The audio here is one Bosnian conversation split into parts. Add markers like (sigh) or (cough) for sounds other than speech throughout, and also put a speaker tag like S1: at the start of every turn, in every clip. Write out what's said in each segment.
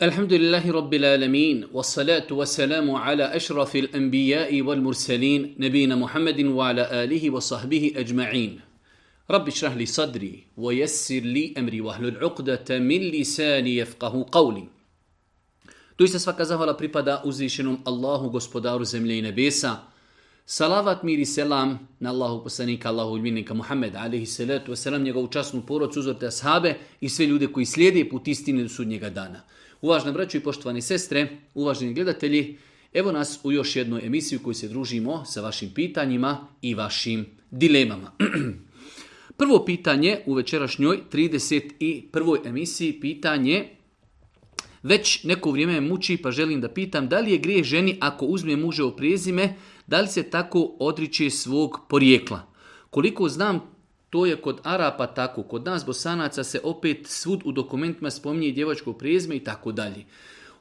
S1: Alhamdulillahi rabbil alamin, wa wa salamu ala ashrafil anbijai wal mursalin, nabijina muhammadin wa ala alihi wa sahbihi ajma'in. Rabbi sadri, wa yassir li emri, wahlul ahlul uqda, ta millisani yafqahu qawli. To je šta pripada uzvišenom Allahu gospodaru zemlje i nebesa. Salavat miri selam na Allahu poslanika Allahu il Muhammad. alihi salatu wa salam, njega učasnu porod, suzor te ashabe i sve ljude koji slijede put istine do sudnjega dana. Uvažna braću i poštovani sestre, uvaženi gledatelji, evo nas u još jednoj emisiju koji se družimo sa vašim pitanjima i vašim dilemama. (clears throat) Prvo pitanje u večerašnjoj 31. emisiji, pitanje već neko vrijeme muči pa želim da pitam da li je grije ženi ako uzme u prijezime, da li se tako odriče svog porijekla? Koliko znam, to je kod Arapa tako, kod nas bosanaca se opet svud u dokumentima spominje djevačko prijezme i tako dalje.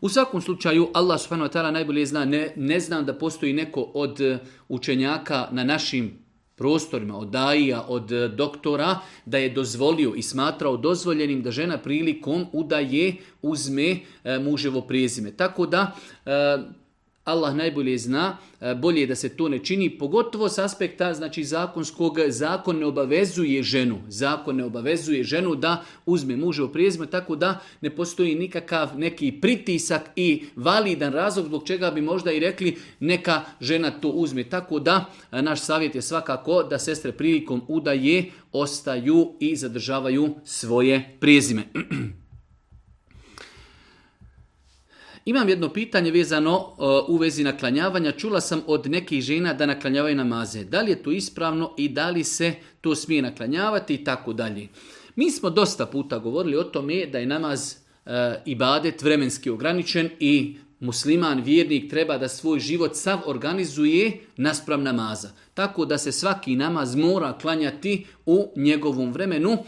S1: U svakom slučaju, Allah subhanahu wa najbolje zna, ne, ne znam da postoji neko od e, učenjaka na našim prostorima, od daija, od e, doktora, da je dozvolio i smatrao dozvoljenim da žena prilikom udaje uzme e, muževo prijezime. Tako da, Allah najbolje zna, e, bolje da se to ne čini, pogotovo s aspekta znači zakonskog, zakon ne obavezuje ženu, zakon ne obavezuje ženu da uzme muževo u tako da ne postoji nikakav neki pritisak i validan razlog zbog čega bi možda i rekli neka žena to uzme, tako da e, naš savjet je svakako da sestre prilikom udaje ostaju i zadržavaju svoje prijezime. (clears throat) Imam jedno pitanje vezano uh, u vezi naklanjavanja. Čula sam od nekih žena da naklanjavaju namaze. Da li je to ispravno i da li se to smije naklanjavati i tako dalje. Mi smo dosta puta govorili o tome da je namaz uh, i badet vremenski ograničen i musliman, vjernik treba da svoj život sav organizuje nasprav namaza. Tako da se svaki namaz mora klanjati u njegovom vremenu. Uh,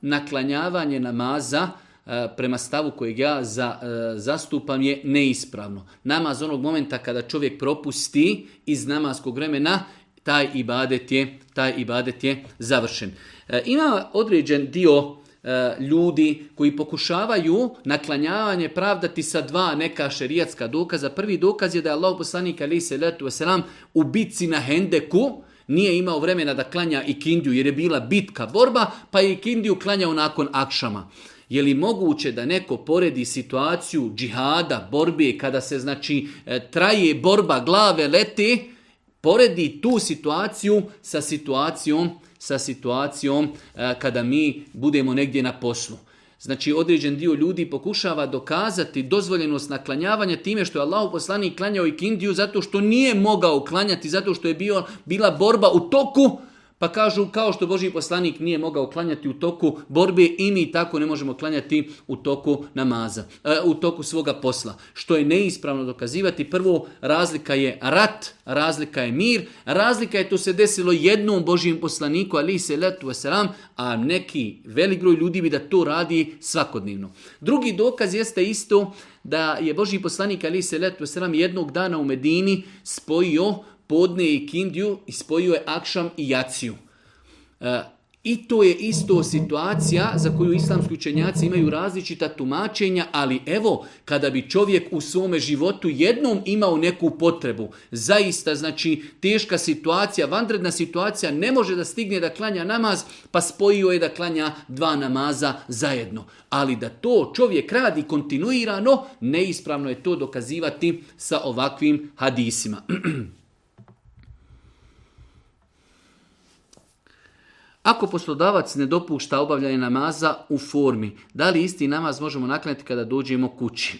S1: naklanjavanje namaza E, prema stavu kojeg ja za, e, zastupam je neispravno. Namaz onog momenta kada čovjek propusti iz namaskog vremena, taj ibadet je, taj ibadet je završen. E, ima određen dio ljudi koji pokušavaju naklanjavanje pravdati sa dva neka šerijatska dokaza. Prvi dokaz je da je Allah poslanik ali se letu selam u bitci na Hendeku nije imao vremena da klanja ikindiju jer je bila bitka, borba, pa je ikindiju klanjao nakon akšama. Je li moguće da neko poredi situaciju džihada, borbe, kada se znači e, traje borba, glave lete, poredi tu situaciju sa situacijom, sa situacijom e, kada mi budemo negdje na poslu. Znači određen dio ljudi pokušava dokazati dozvoljenost naklanjavanja time što je Allah poslani klanjao i kindiju zato što nije mogao klanjati, zato što je bio, bila borba u toku, pa kažu kao što Boži poslanik nije mogao klanjati u toku borbe i mi tako ne možemo klanjati u toku namaza, e, u toku svoga posla. Što je neispravno dokazivati. Prvo, razlika je rat, razlika je mir, razlika je to se desilo jednom Božijem poslaniku, ali se letu selam, a neki velik broj ljudi bi da to radi svakodnevno. Drugi dokaz jeste isto da je Boži poslanik, ali se letu jednog dana u Medini spojio podne i Kindju i spojio je akšam i jaciju. E, I to je isto situacija za koju islamski učenjaci imaju različita tumačenja, ali evo, kada bi čovjek u svome životu jednom imao neku potrebu, zaista, znači, teška situacija, vanredna situacija, ne može da stigne da klanja namaz, pa spojio je da klanja dva namaza zajedno. Ali da to čovjek radi kontinuirano, neispravno je to dokazivati sa ovakvim hadisima. (clears throat) Ako poslodavac ne dopušta obavljanje namaza u formi, da li isti namaz možemo naknaditi kada dođemo kući?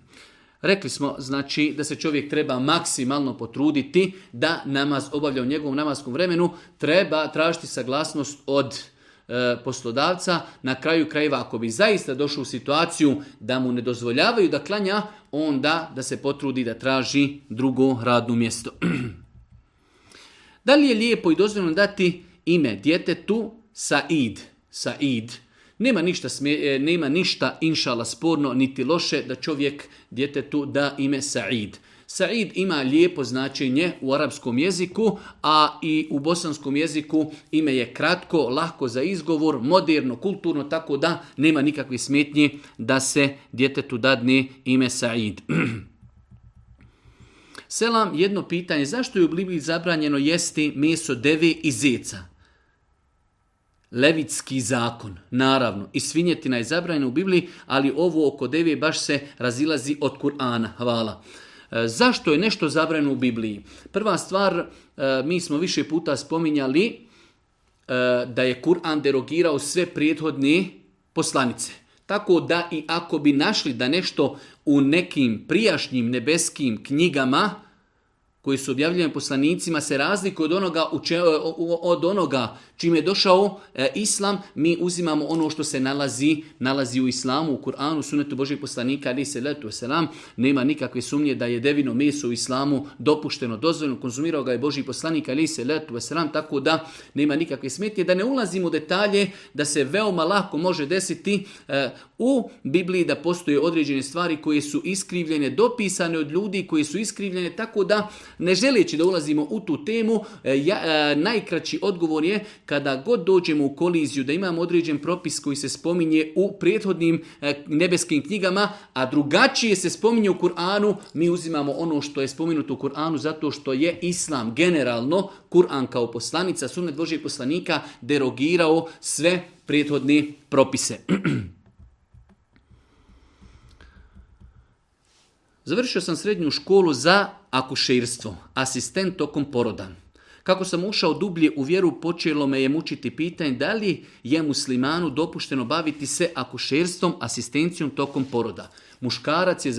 S1: (clears throat) Rekli smo znači da se čovjek treba maksimalno potruditi da namaz obavlja u njegovom namaskom vremenu, treba tražiti saglasnost od e, poslodavca. Na kraju krajeva ako bi zaista došao u situaciju da mu ne dozvoljavaju da klanja, onda da se potrudi da traži drugo radno mjesto. (clears throat) da li je lijepo i dozvoljeno dati ime djetetu Said. Said. Nema ništa, smije, e, nema ništa inšala sporno niti loše da čovjek djetetu da ime Said. Said ima lijepo značenje u arapskom jeziku, a i u bosanskom jeziku ime je kratko, lahko za izgovor, moderno, kulturno, tako da nema nikakve smetnje da se djetetu dadne ime Said. (clears throat) Selam, jedno pitanje, zašto je u Bibliji zabranjeno jesti meso deve i zeca? Levitski zakon, naravno, i svinjetina je zabranjena u Bibliji, ali ovo oko devije baš se razilazi od Kur'ana. Hvala. E, zašto je nešto zabranjeno u Bibliji? Prva stvar, e, mi smo više puta spominjali e, da je Kur'an derogirao sve prijethodne poslanice. Tako da i ako bi našli da nešto u nekim prijašnjim nebeskim knjigama koji su objavljeni poslanicima se razlikuju od onoga, od onoga čime je došao e, islam, mi uzimamo ono što se nalazi, nalazi u islamu, u Kur'anu, sunetu Božih poslanika, ali se letu selam, nema nikakve sumnje da je devino meso u islamu dopušteno, dozvoljeno, konzumirao ga je Božih poslanika ali se letu selam, tako da nema nikakve smetnje, da ne ulazimo u detalje, da se veoma lako može desiti e, u Bibliji da postoje određene stvari koje su iskrivljene, dopisane od ljudi koji su iskrivljene, tako da ne želeći da ulazimo u tu temu, e, e, najkraći odgovor je kada god dođemo u koliziju da imamo određen propis koji se spominje u prethodnim e, nebeskim knjigama, a drugačije se spominje u Kur'anu, mi uzimamo ono što je spomenuto u Kur'anu zato što je Islam generalno, Kur'an kao poslanica, sunet Božijeg poslanika derogirao sve prethodne propise. (clears throat) Završio sam srednju školu za akušerstvo, asistent tokom poroda. Kako sam ušao dublje u vjeru, počelo me je mučiti pitanje da li je muslimanu dopušteno baviti se akušerstvom, asistencijom tokom poroda. Muškarac je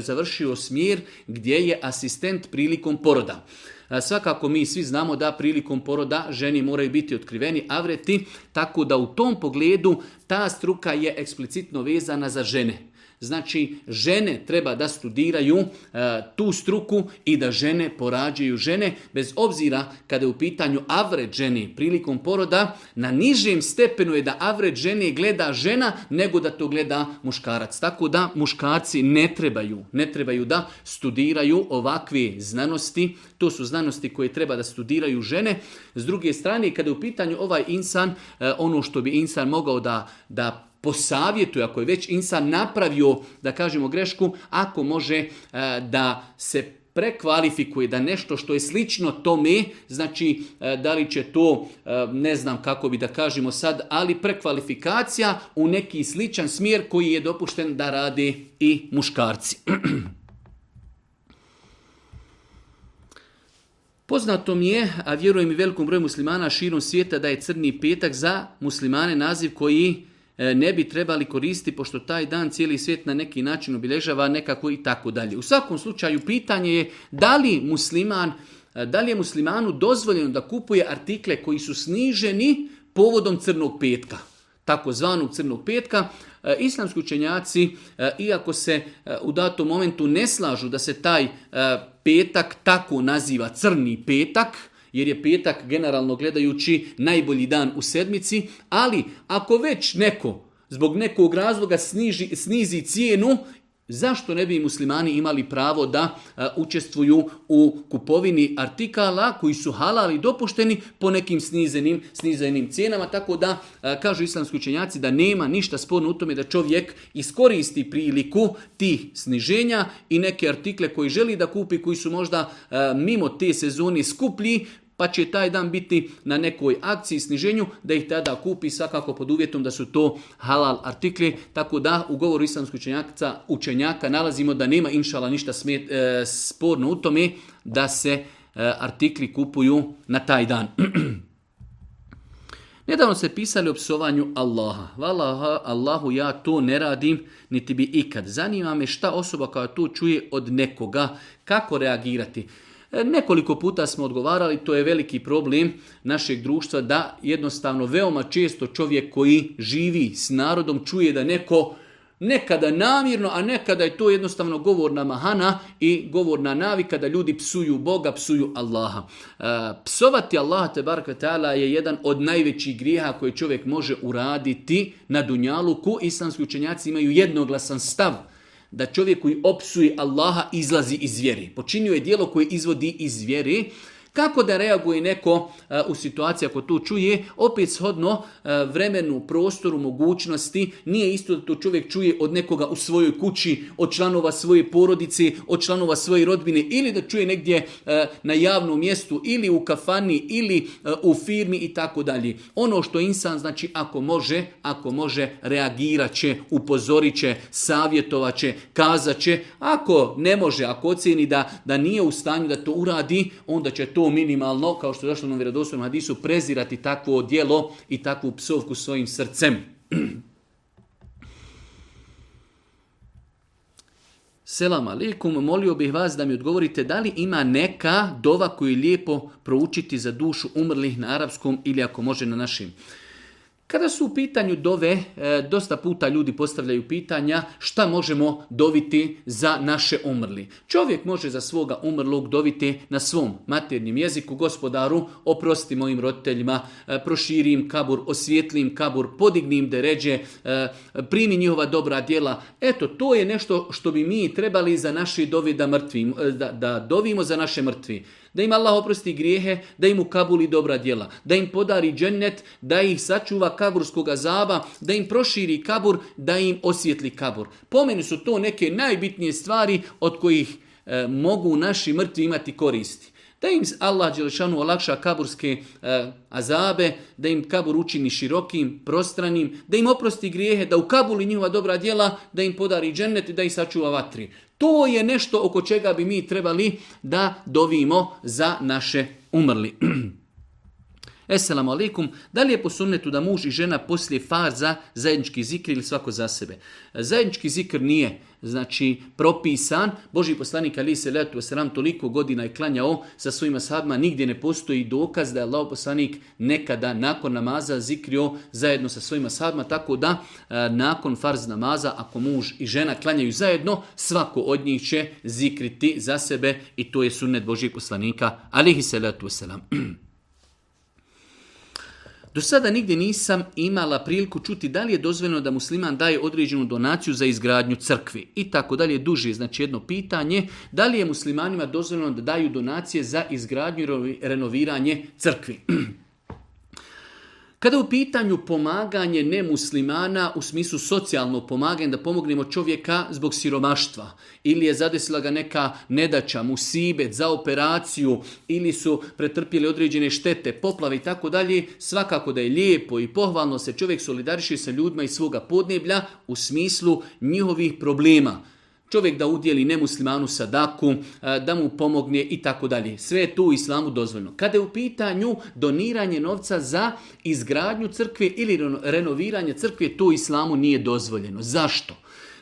S1: završio smjer gdje je asistent prilikom poroda. Svakako mi svi znamo da prilikom poroda ženi moraju biti otkriveni avreti, tako da u tom pogledu ta struka je eksplicitno vezana za žene. Znači, žene treba da studiraju e, tu struku i da žene porađaju žene, bez obzira kada je u pitanju avred prilikom poroda, na nižem stepenu je da avred gleda žena nego da to gleda muškarac. Tako da muškarci ne trebaju, ne trebaju da studiraju ovakve znanosti, to su znanosti koje treba da studiraju žene. S druge strane, kada je u pitanju ovaj insan, e, ono što bi insan mogao da, da po savjetu, ako je već insan napravio, da kažemo grešku, ako može e, da se prekvalifikuje da nešto što je slično tome, znači e, da li će to, e, ne znam kako bi da kažemo sad, ali prekvalifikacija u neki sličan smjer koji je dopušten da radi i muškarci. (clears throat) Poznato mi je, a vjerujem i velikom broju muslimana širom svijeta, da je crni petak za muslimane naziv koji E, ne bi trebali koristiti, pošto taj dan cijeli svijet na neki način obilježava nekako i tako dalje. U svakom slučaju, pitanje je da li musliman, e, da li je muslimanu dozvoljeno da kupuje artikle koji su sniženi povodom crnog petka takozvanog crnog petka, e, islamski učenjaci, iako se u datom momentu ne slažu da se taj petak tako naziva crni petak, jer je petak generalno gledajući najbolji dan u sedmici, ali ako već neko zbog nekog razloga sniži, snizi cijenu, zašto ne bi muslimani imali pravo da e, učestvuju u kupovini artikala koji su halali dopušteni po nekim snizenim, snizenim cijenama, tako da e, kažu islamski učenjaci da nema ništa sporno u tome da čovjek iskoristi priliku tih sniženja i neke artikle koji želi da kupi, koji su možda e, mimo te sezone skuplji, pa će taj dan biti na nekoj akciji sniženju, da ih tada kupi svakako pod uvjetom da su to halal artikli, tako da u govoru islamskog učenjaka, učenjaka nalazimo da nema inšala ništa smet, e, sporno u tome da se e, artikli kupuju na taj dan. (clears throat) Nedavno se pisali o psovanju Allaha. Valaha, Allahu ja to ne radim, niti bi ikad. Zanima me šta osoba koja to čuje od nekoga, kako reagirati. Nekoliko puta smo odgovarali, to je veliki problem našeg društva da jednostavno veoma često čovjek koji živi s narodom čuje da neko nekada namjerno, a nekada je to jednostavno govorna mahana i govorna navika da ljudi psuju Boga, psuju Allaha. E, psovati Allaha te ta'ala je jedan od najvećih grijeha koje čovjek može uraditi na ku Islamski učenjaci imaju jednoglasan stav da čovjek koji opsuje Allaha izlazi iz vjeri. Počinio je dijelo koje izvodi iz vjeri, kako da reaguje neko e, u situaciji ako to čuje, opet shodno e, vremenu, prostoru, mogućnosti, nije isto da to čovjek čuje od nekoga u svojoj kući, od članova svoje porodice, od članova svoje rodbine ili da čuje negdje e, na javnom mjestu ili u kafani ili u firmi i tako dalje. Ono što insan znači ako može, ako može reagirat će, upozorit će, savjetovat će, kazat će. Ako ne može, ako ocjeni da, da nije u stanju da to uradi, onda će to to minimalno, kao što je došlo na vjerodostojnom hadisu, prezirati takvo djelo i takvu psovku svojim srcem. (clears throat) Selam alaikum, molio bih vas da mi odgovorite da li ima neka dova koju je lijepo proučiti za dušu umrlih na arapskom ili ako može na našim. Kada su u pitanju dove, e, dosta puta ljudi postavljaju pitanja šta možemo doviti za naše umrli.
S2: Čovjek može za svoga umrlog doviti na svom maternjem jeziku, gospodaru, oprosti mojim roditeljima, e, proširi im kabur, osvjetlim, kabur, podigni im deređe, e, primi njihova dobra djela. Eto, to je nešto što bi mi trebali za naše dove da, mrtvim, da, da dovimo za naše mrtvi. Da im Allah oprosti grijehe, da im u kabuli dobra djela, da im podari džennet, da ih sačuva kaburskog zaba, da im proširi kabur, da im osvjetli kabur. Pomenu su to neke najbitnije stvari od kojih e, mogu naši mrtvi imati koristi. Da im Allah Đelešanu olakša kaburske e, azabe, da im kabur učini širokim, prostranim, da im oprosti grijehe, da u kabuli njihova dobra djela, da im podari džennet i da ih sačuva vatri. To je nešto oko čega bi mi trebali da dovimo za naše umrli. (clears throat) Esselamu alaikum, da li je po sunnetu da muž i žena poslije farza zajednički zikr ili svako za sebe? Zajednički zikr nije znači propisan. Boži poslanik Ali se letu salam toliko godina je klanjao sa svojima sadma, nigdje ne postoji dokaz da je Allah poslanik nekada nakon namaza zikrio zajedno sa svojima sadma, tako da e, nakon farz namaza ako muž i žena klanjaju zajedno, svako od njih će zikriti za sebe i to je sunnet Božijeg poslanika alihi salatu wasalam. (clears throat) Do sada nigdje nisam imala priliku čuti da li je dozvoljeno da musliman daje određenu donaciju za izgradnju crkvi i tako dalje. Duže znači jedno pitanje, da li je muslimanima dozvoljeno da daju donacije za izgradnju i renoviranje crkvi? (clears throat) Kada je u pitanju pomaganje nemuslimana u smislu socijalno pomaganje, da pomognemo čovjeka zbog siromaštva, ili je zadesila ga neka nedaća, musibet za operaciju, ili su pretrpjeli određene štete, poplave i tako dalje, svakako da je lijepo i pohvalno se čovjek solidariši sa ljudima iz svoga podneblja u smislu njihovih problema čovjek da udjeli nemuslimanu sadaku, e, da mu pomogne i tako dalje. Sve je tu u islamu dozvoljno. Kada je u pitanju doniranje novca za izgradnju crkve ili renoviranje crkve, tu u islamu nije dozvoljeno. Zašto?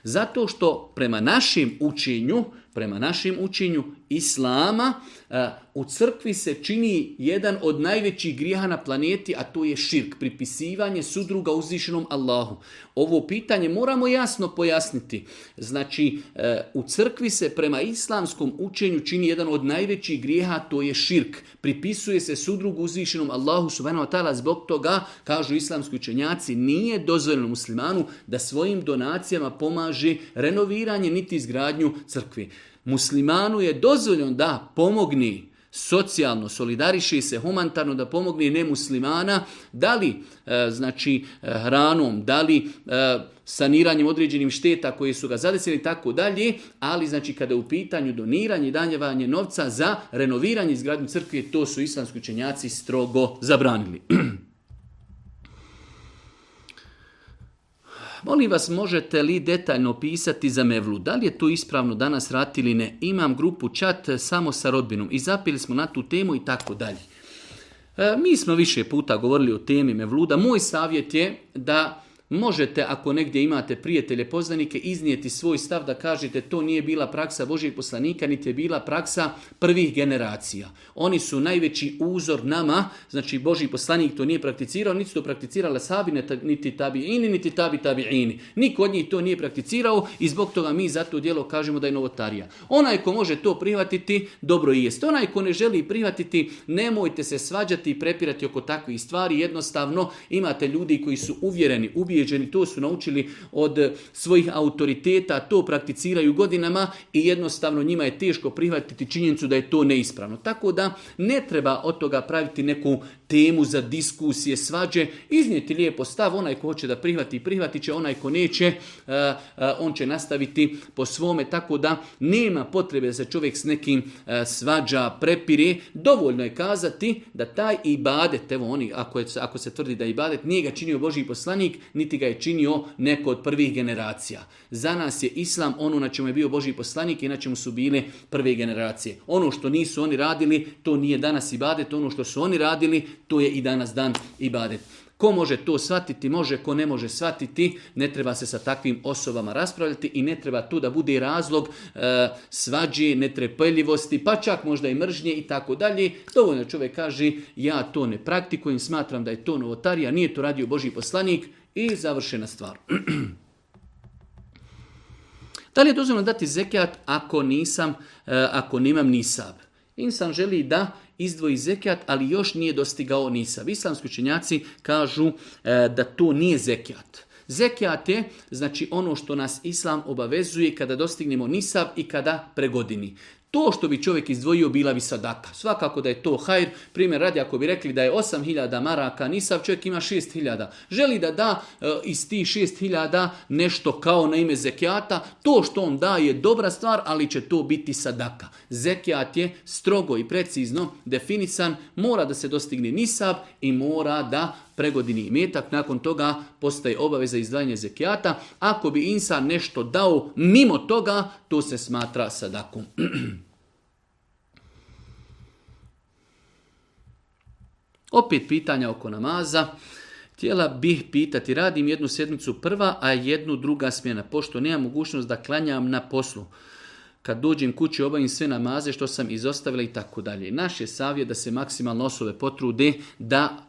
S2: Zato što prema našim učinju, prema našim učinju islama, e, u crkvi se čini jedan od najvećih grijeha na planeti, a to je širk, pripisivanje sudruga uzvišenom Allahu. Ovo pitanje moramo jasno pojasniti. Znači, e, u crkvi se prema islamskom učenju čini jedan od najvećih grijeha, to je širk. Pripisuje se sudrugu uzvišenom Allahu subhanahu wa ta'ala, zbog toga, kažu islamski učenjaci, nije dozvoljeno muslimanu da svojim donacijama pomaže renoviranje niti izgradnju crkvi muslimanu je dozvoljeno da pomogni socijalno, solidariši se humanitarno da pomogni nemuslimana, da li e, znači e, hranom, da li e, saniranjem određenim šteta koje su ga zadesili i tako dalje, ali znači kada je u pitanju doniranje i danjevanje novca za renoviranje izgradnju crkve, to su islamski učenjaci strogo zabranili. (clears throat) Molim vas, možete li detaljno pisati za Mevlu? Da li je to ispravno danas rati ili ne? Imam grupu čat samo sa rodbinom i zapili smo na tu temu i tako dalje. E, mi smo više puta govorili o temi Mevluda. Moj savjet je da Možete, ako negdje imate prijatelje, poznanike, iznijeti svoj stav da kažete to nije bila praksa Božih poslanika, niti je bila praksa prvih generacija. Oni su najveći uzor nama, znači Boži poslanik to nije prakticirao, niti su to Sabine sabi, niti tabi ini, niti tabi tabi ini. Niko od njih to nije prakticirao i zbog toga mi za to djelo kažemo da je novotarija. Onaj ko može to prihvatiti, dobro i jest. Onaj ko ne želi prihvatiti, nemojte se svađati i prepirati oko takvih stvari. Jednostavno imate ljudi koji su uvjereni, u ubijeđeni, to su naučili od svojih autoriteta, to prakticiraju godinama i jednostavno njima je teško prihvatiti činjenicu da je to neispravno. Tako da ne treba od toga praviti neku temu za diskusije, svađe, iznijeti lijepo stav, onaj ko hoće da prihvati, prihvati će, onaj ko neće, e, e, on će nastaviti po svome, tako da nema potrebe da se čovjek s nekim e, svađa, prepire, dovoljno je kazati da taj ibadet, evo oni, ako, ako se tvrdi da je ibadet, nije ga činio Boži poslanik, niti ga je činio neko od prvih generacija. Za nas je Islam ono na čemu je bio Boži poslanik i na čemu su bile prve generacije. Ono što nisu oni radili, to nije danas ibadet, ono što su oni radili, to je i danas dan ibadet. Ko može to shvatiti, može, ko ne može shvatiti, ne treba se sa takvim osobama raspravljati i ne treba tu da bude razlog e, svađe, netrepeljivosti, pa čak možda i mržnje i tako dalje. Dovoljno čovjek kaže, ja to ne praktikujem, smatram da je to novotarija, nije to radio Boži poslanik i završena stvar. (clears throat) da li je dozvoljno dati zekijat ako nisam, e, ako nemam nisab? Insan želi da izdvoji zekijat, ali još nije dostigao nisav. Islamski učenjaci kažu e, da to nije zekijat. Zekijat je znači ono što nas islam obavezuje kada dostignemo nisav i kada pregodini. To što bi čovjek izdvojio bila bi sadaka. Svakako da je to hajr. Primjer radi ako bi rekli da je 8000 maraka nisav, čovjek ima 6000. Želi da da e, iz tih 6000 nešto kao na ime zekijata. To što on da je dobra stvar, ali će to biti sadaka. Zekijat je strogo i precizno definisan. Mora da se dostigne nisab i mora da pregodini imetak, nakon toga postaje obaveza izdvajanja zekijata. Ako bi insan nešto dao mimo toga, to se smatra sadakom. (clears throat) Opet pitanja oko namaza. Htjela bih pitati, radim jednu sedmicu prva, a jednu druga smjena, pošto nemam mogućnost da klanjam na poslu. Kad dođem kući obavim sve namaze što sam izostavila i tako dalje. Naš je savjet da se maksimalno osobe potrude da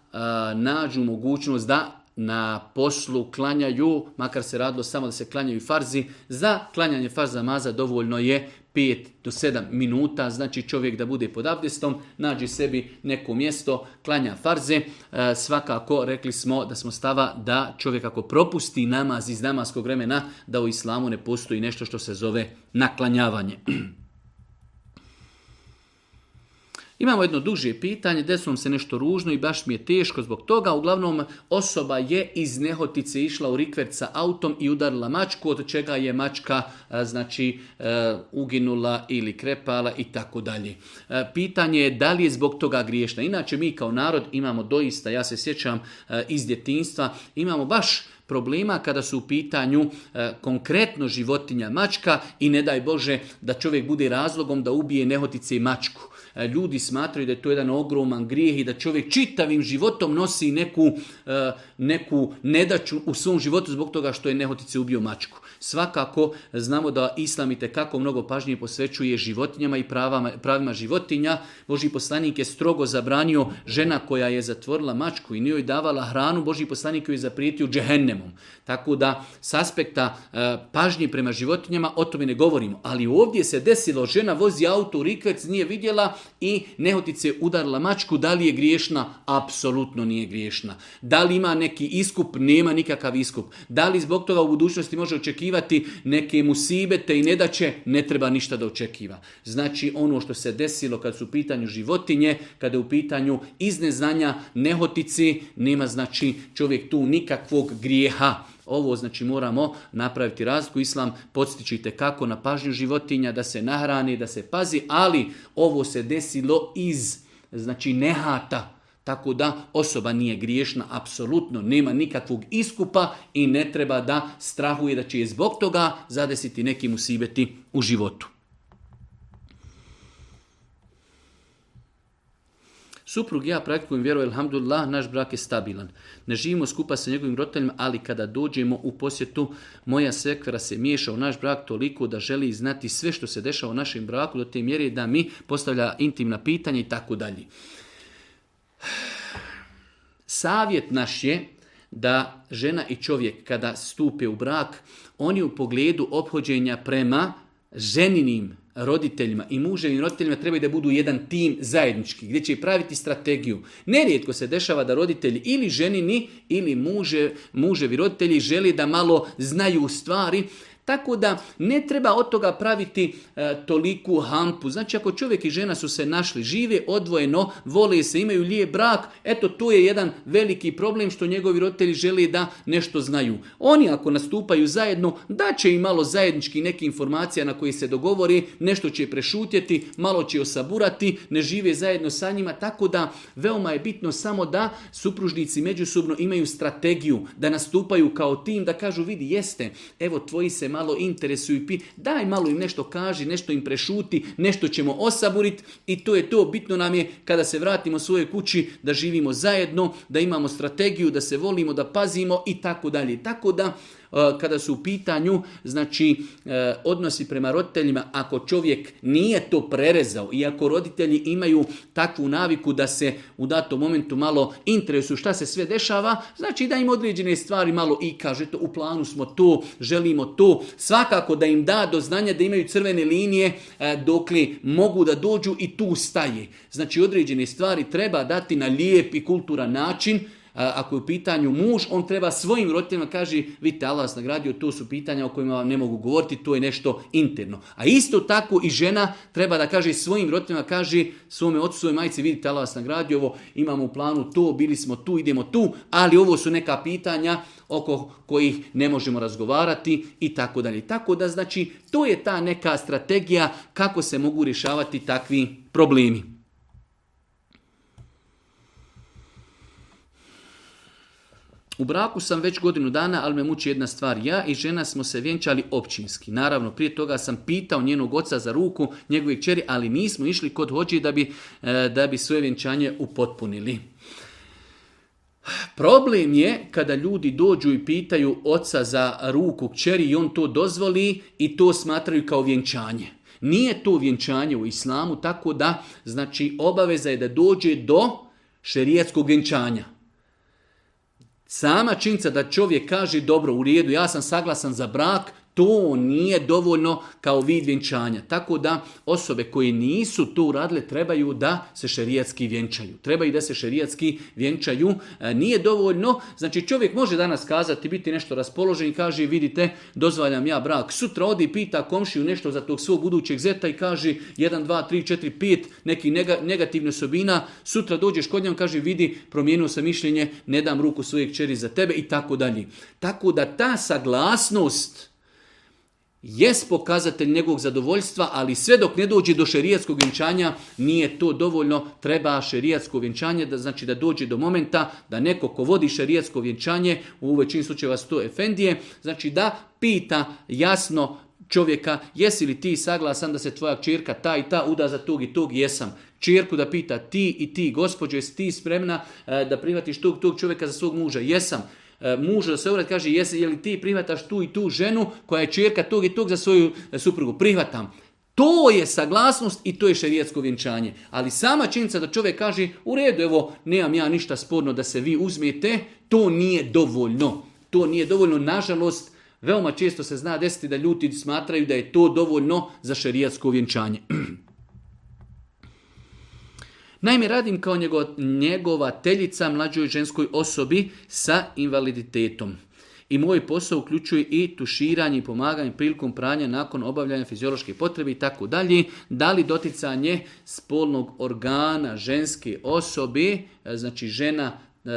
S2: nađu mogućnost da na poslu klanjaju, makar se radilo samo da se klanjaju farzi, za klanjanje farza maza dovoljno je 5 do 7 minuta, znači čovjek da bude pod abdestom, nađe sebi neko mjesto, klanja farze. E, svakako rekli smo da smo stava da čovjek ako propusti namaz iz namaskog vremena, da u islamu ne postoji nešto što se zove naklanjavanje. (clears throat) Imamo jedno duže pitanje, desilo se nešto ružno i baš mi je teško zbog toga. Uglavnom, osoba je iz nehotice išla u rikvert sa autom i udarila mačku, od čega je mačka znači, e, uginula ili krepala i tako dalje. E, pitanje je da li je zbog toga griješna. Inače, mi kao narod imamo doista, ja se sjećam e, iz djetinstva, imamo baš problema kada su u pitanju konkretno životinja mačka i ne daj Bože da čovjek bude razlogom da ubije nehotice i mačku. E, ljudi smatraju da je to jedan ogroman grijeh i da čovjek čitavim životom nosi neku, e, neku nedaću u svom životu zbog toga što je nehotice ubio mačku. Svakako znamo da islam i kako mnogo pažnje posvećuje životinjama i pravama, pravima životinja. Boži poslanik je strogo zabranio žena koja je zatvorila mačku i nije davala hranu, Boži poslanik joj je zaprijetio džehennemom. Tako da s aspekta e, pažnje prema životinjama o tome ne govorimo. Ali ovdje se desilo, žena vozi auto u rikvec, nije vidjela i nehotice udarila mačku. Da li je griješna? Apsolutno nije griješna. Da li ima neki iskup? Nema nikakav iskup. Da li zbog toga u budućnosti može očekivati očekivati neke musibete i nedaće, ne treba ništa da očekiva. Znači ono što se desilo kad su u pitanju životinje, kada je u pitanju izneznanja, nehotici, nema znači čovjek tu nikakvog grijeha. Ovo znači moramo napraviti razliku. Islam podstičite kako na pažnju životinja, da se nahrani, da se pazi, ali ovo se desilo iz znači nehata. Tako da osoba nije griješna, apsolutno nema nikakvog iskupa i ne treba da strahuje da će je zbog toga zadesiti nekim musibeti u životu. Suprug ja praktikujem vjeru, alhamdulillah, naš brak je stabilan. Ne živimo skupa sa njegovim roditeljima, ali kada dođemo u posjetu, moja sekvara se miješa u naš brak toliko da želi znati sve što se dešava u našem braku, do te mjere da mi postavlja intimna pitanja i tako dalje. Savjet naš je da žena i čovjek kada stupe u brak, oni u pogledu ophođenja prema ženinim roditeljima i muževim roditeljima trebaju da budu jedan tim zajednički, gdje će praviti strategiju. Nerijetko se dešava da roditelji ili ženini ili muže, muževi roditelji želi da malo znaju stvari, tako da ne treba od toga praviti e, toliku hampu. Znači ako čovjek i žena su se našli žive, odvojeno, vole se, imaju lije brak, eto tu je jedan veliki problem što njegovi roditelji žele da nešto znaju. Oni ako nastupaju zajedno, da će im malo zajednički neke informacija na koje se dogovori, nešto će prešutjeti, malo će osaburati, ne žive zajedno sa njima, tako da veoma je bitno samo da supružnici međusobno imaju strategiju, da nastupaju kao tim, da kažu vidi jeste, evo tvoji se malo interesuju, daj malo im nešto kaži, nešto im prešuti, nešto ćemo osaburit i to je to, bitno nam je kada se vratimo svoje kući da živimo zajedno, da imamo strategiju, da se volimo, da pazimo i tako dalje. Tako da E, kada su u pitanju znači e, odnosi prema roditeljima, ako čovjek nije to prerezao i ako roditelji imaju takvu naviku da se u datom momentu malo interesu šta se sve dešava, znači da im određene stvari malo i kaže to, u planu smo to, želimo to, svakako da im da do znanja da imaju crvene linije e, dokle mogu da dođu i tu staje. Znači određene stvari treba dati na lijep i kulturan način, ako je u pitanju muž, on treba svojim roditeljima kaži, vidite, Allah vas nagradio, to su pitanja o kojima vam ne mogu govoriti, to je nešto interno. A isto tako i žena treba da kaže svojim roditeljima, kaže svome otcu, svoje majci, vidite, Allah vas nagradio, ovo imamo u planu to, bili smo tu, idemo tu, ali ovo su neka pitanja oko kojih ne možemo razgovarati i tako dalje. Tako da, znači, to je ta neka strategija kako se mogu rješavati takvi problemi. U braku sam već godinu dana, ali me muči jedna stvar. Ja i žena smo se vjenčali općinski. Naravno, prije toga sam pitao njenog oca za ruku, njegove kćeri, ali nismo išli kod hođe da bi, e, da bi svoje vjenčanje upotpunili. Problem je kada ljudi dođu i pitaju oca za ruku kćeri i on to dozvoli i to smatraju kao vjenčanje. Nije to vjenčanje u islamu, tako da znači obaveza je da dođe do šerijetskog vjenčanja. Sama činca da čovjek kaže dobro u rijedu, ja sam saglasan za brak, to nije dovoljno kao vid vjenčanja. Tako da osobe koje nisu to uradile trebaju da se šerijatski vjenčaju. Trebaju da se šerijatski vjenčaju. E, nije dovoljno, znači čovjek može danas kazati, biti nešto raspoložen i kaže vidite dozvaljam ja brak. Sutra odi pita komšiju nešto za tog svog budućeg zeta i kaže 1, 2, 3, 4, 5 neki negativnih sobina, Sutra dođeš kod njega kaže vidi promijenio sam mišljenje, ne dam ruku svojeg čeri za tebe i tako dalje. Tako da ta saglasnost jest pokazatelj njegovog zadovoljstva, ali sve dok ne dođe do šerijatskog vjenčanja, nije to dovoljno, treba šerijatsko vjenčanje, da znači da dođe do momenta da neko ko vodi šerijatsko vjenčanje, u većini slučajeva sto efendije, znači da pita jasno čovjeka, jesi li ti saglasan da se tvoja čirka ta i ta uda za tog i tog, jesam. Čirku da pita ti i ti, gospođo, jesi ti spremna e, da prihvatiš tog, tog čovjeka za svog muža, jesam. E, muž obrati kaže, jesi, je li ti prihvataš tu i tu ženu koja je čerka tog i tog za svoju e, suprugu? Prihvatam. To je saglasnost i to je šerijatsko vjenčanje. Ali sama činjenica da čovjek kaže u redu, evo, nemam ja ništa sporno da se vi uzmete, to nije dovoljno. To nije dovoljno, nažalost, veoma često se zna desiti da ljudi smatraju da je to dovoljno za šerijatsko vjenčanje. (clears throat) Naime, radim kao njegovateljica mlađoj ženskoj osobi sa invaliditetom. I moj posao uključuje i tuširanje i pomaganje prilikom pranja nakon obavljanja fiziološke potrebe i tako dalje. Da li doticanje spolnog organa ženske osobe, e, znači žena e,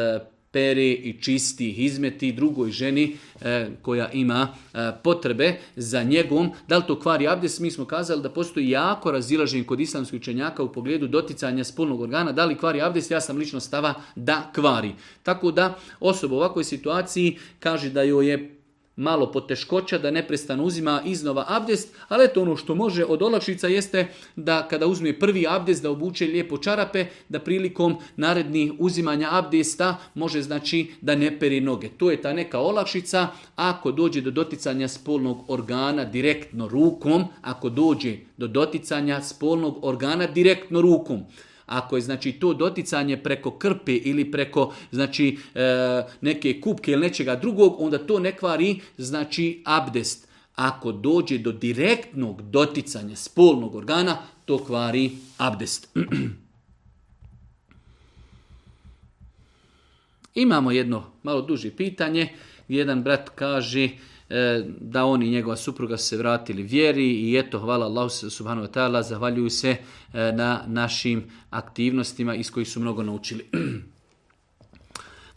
S2: pere i čisti, izmeti drugoj ženi e, koja ima e, potrebe za njegom. Da li to kvari abdest? Mi smo kazali da postoji jako razilažen kod islamskih učenjaka u pogledu doticanja spolnog organa. Da li kvari abdest? Ja sam lično stava da kvari. Tako da osoba u ovakvoj situaciji kaže da joj je malo poteškoća da neprestano uzima iznova abdest, ali eto ono što može od olakšica jeste da kada uzme prvi abdest da obuče lijepo čarape, da prilikom narednih uzimanja abdesta može znači da ne peri noge. To je ta neka olakšica ako dođe do doticanja spolnog organa direktno rukom, ako dođe do doticanja spolnog organa direktno rukom. Ako je znači to doticanje preko krpe ili preko znači e, neke kupke ili nečega drugog, onda to ne kvari znači abdest. Ako dođe do direktnog doticanja spolnog organa, to kvari abdest. (clears throat) Imamo jedno malo duže pitanje. Jedan brat kaže, E, da on i njegova supruga su se vratili vjeri i eto, hvala Allahu subhanahu wa ta'ala, zahvaljuju se e, na našim aktivnostima iz kojih su mnogo naučili. (clears throat)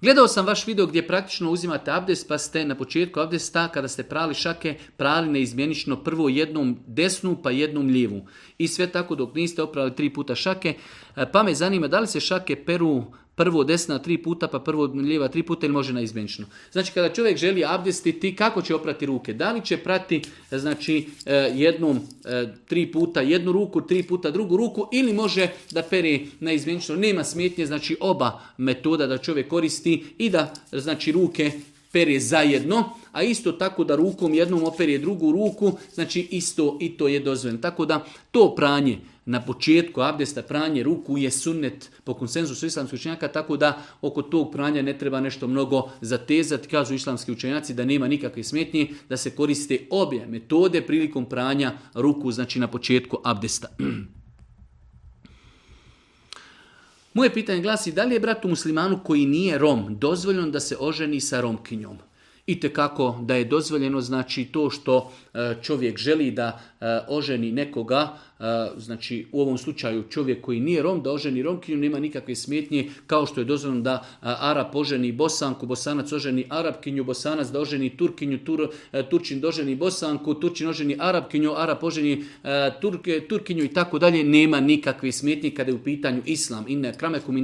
S2: Gledao sam vaš video gdje praktično uzimate abdest, pa ste na početku abdesta, kada ste prali šake, prali neizmjenično prvo jednom desnu, pa jednom lijevu. I sve tako dok niste oprali tri puta šake. E, pa me zanima da li se šake peru prvo desna tri puta, pa prvo lijeva tri puta ili može na izmenično. Znači kada čovjek želi abdestiti, kako će oprati ruke? Da li će prati e, znači, e, jednom e, tri puta jednu ruku, tri puta drugu ruku ili može da peri na izmenično? Nema smetnje, znači oba metoda da čovjek koristi i da znači ruke pere zajedno, a isto tako da rukom jednom opere drugu ruku, znači isto i to je dozvoljeno. Tako da to pranje na početku abdesta pranje ruku je sunnet po konsenzusu islamskih učenjaka, tako da oko tog pranja ne treba nešto mnogo zatezati. Kažu islamski učenjaci da nema nikakve smetnje, da se koriste obje metode prilikom pranja ruku, znači na početku abdesta. (clears throat) Moje pitanje glasi, da li je bratu muslimanu koji nije Rom dozvoljeno da se oženi sa Romkinjom? I kako da je dozvoljeno, znači to što e, čovjek želi da E, oženi nekoga, e, znači u ovom slučaju čovjek koji nije Rom, da oženi Romkinju nema nikakve smjetnje, kao što je dozvoljeno da e, Arab oženi Bosanku, Bosanac oženi Arabkinju, Bosanac da oženi Turkinju, Turčin doženi Bosanku, Turčin oženi Arabkinju, Arab oženi Turke, Turkinju i tako dalje, nema nikakve smjetnje kada je u pitanju Islam. Inna kramekum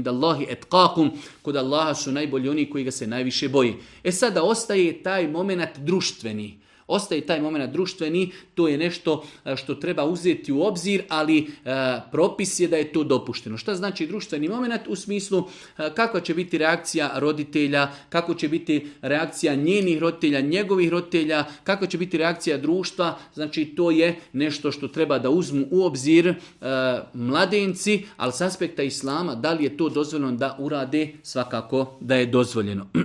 S2: et kakum, kod Allaha su najbolji oni koji ga se najviše boji. E sada ostaje taj moment društveni. Ostaje taj moment društveni, to je nešto e, što treba uzeti u obzir, ali e, propis je da je to dopušteno. Šta znači društveni moment u smislu e, kakva će biti reakcija roditelja, kako će biti reakcija njenih roditelja, njegovih roditelja, kako će biti reakcija društva, znači to je nešto što treba da uzmu u obzir mladenci, ali s aspekta islama, da li je to dozvoljeno da urade, svakako da je dozvoljeno. (clears throat)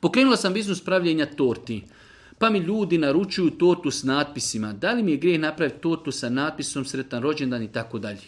S2: Pokrenula sam biznis pravljenja torti. Pa mi ljudi naručuju tortu s natpisima. Da li mi je grijeh napraviti tortu sa natpisom sretan rođendan i tako dalje.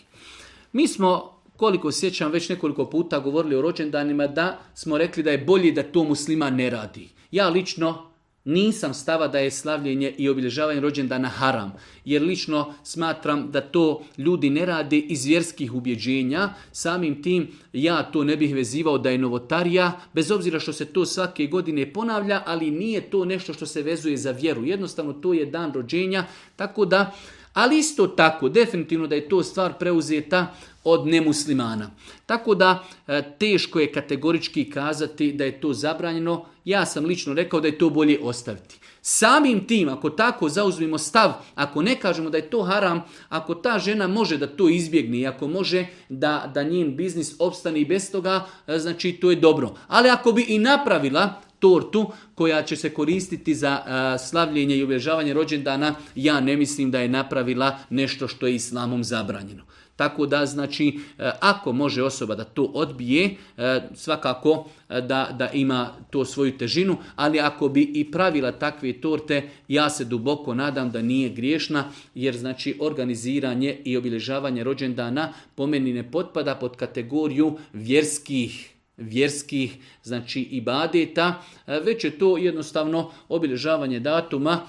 S2: Mi smo, koliko sjećam, već nekoliko puta govorili o rođendanima da smo rekli da je bolje da to muslima ne radi. Ja lično nisam stava da je slavljenje i obilježavanje rođendana haram, jer lično smatram da to ljudi ne rade iz vjerskih ubjeđenja, samim tim ja to ne bih vezivao da je novotarija, bez obzira što se to svake godine ponavlja, ali nije to nešto što se vezuje za vjeru. Jednostavno to je dan rođenja, tako da ali isto tako, definitivno da je to stvar preuzeta od nemuslimana. Tako da e, teško je kategorički kazati da je to zabranjeno. Ja sam lično rekao da je to bolje ostaviti. Samim tim, ako tako zauzmimo stav, ako ne kažemo da je to haram, ako ta žena može da to izbjegne i ako može da, da njen biznis opstane i bez toga, e, znači to je dobro. Ali ako bi i napravila, tortu koja će se koristiti za e, slavljenje i obilježavanje rođendana, ja ne mislim da je napravila nešto što je islamom zabranjeno. Tako da, znači, e, ako može osoba da to odbije, e, svakako da, da ima to svoju težinu, ali ako bi i pravila takve torte, ja se duboko nadam da nije griješna, jer znači organiziranje i obilježavanje rođendana po meni ne potpada pod kategoriju vjerskih vjerskih znači ibadeta, već je to jednostavno obilježavanje datuma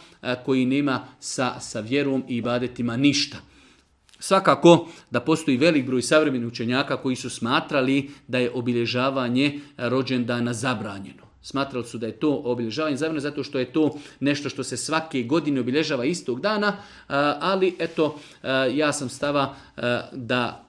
S2: koji nema sa, sa vjerom i ibadetima ništa. Svakako da postoji velik broj savremenih učenjaka koji su smatrali da je obilježavanje rođendana zabranjeno. Smatrali su da je to obilježavanje zabranjeno zato što je to nešto što se svake godine obilježava istog dana, ali eto, ja sam stava da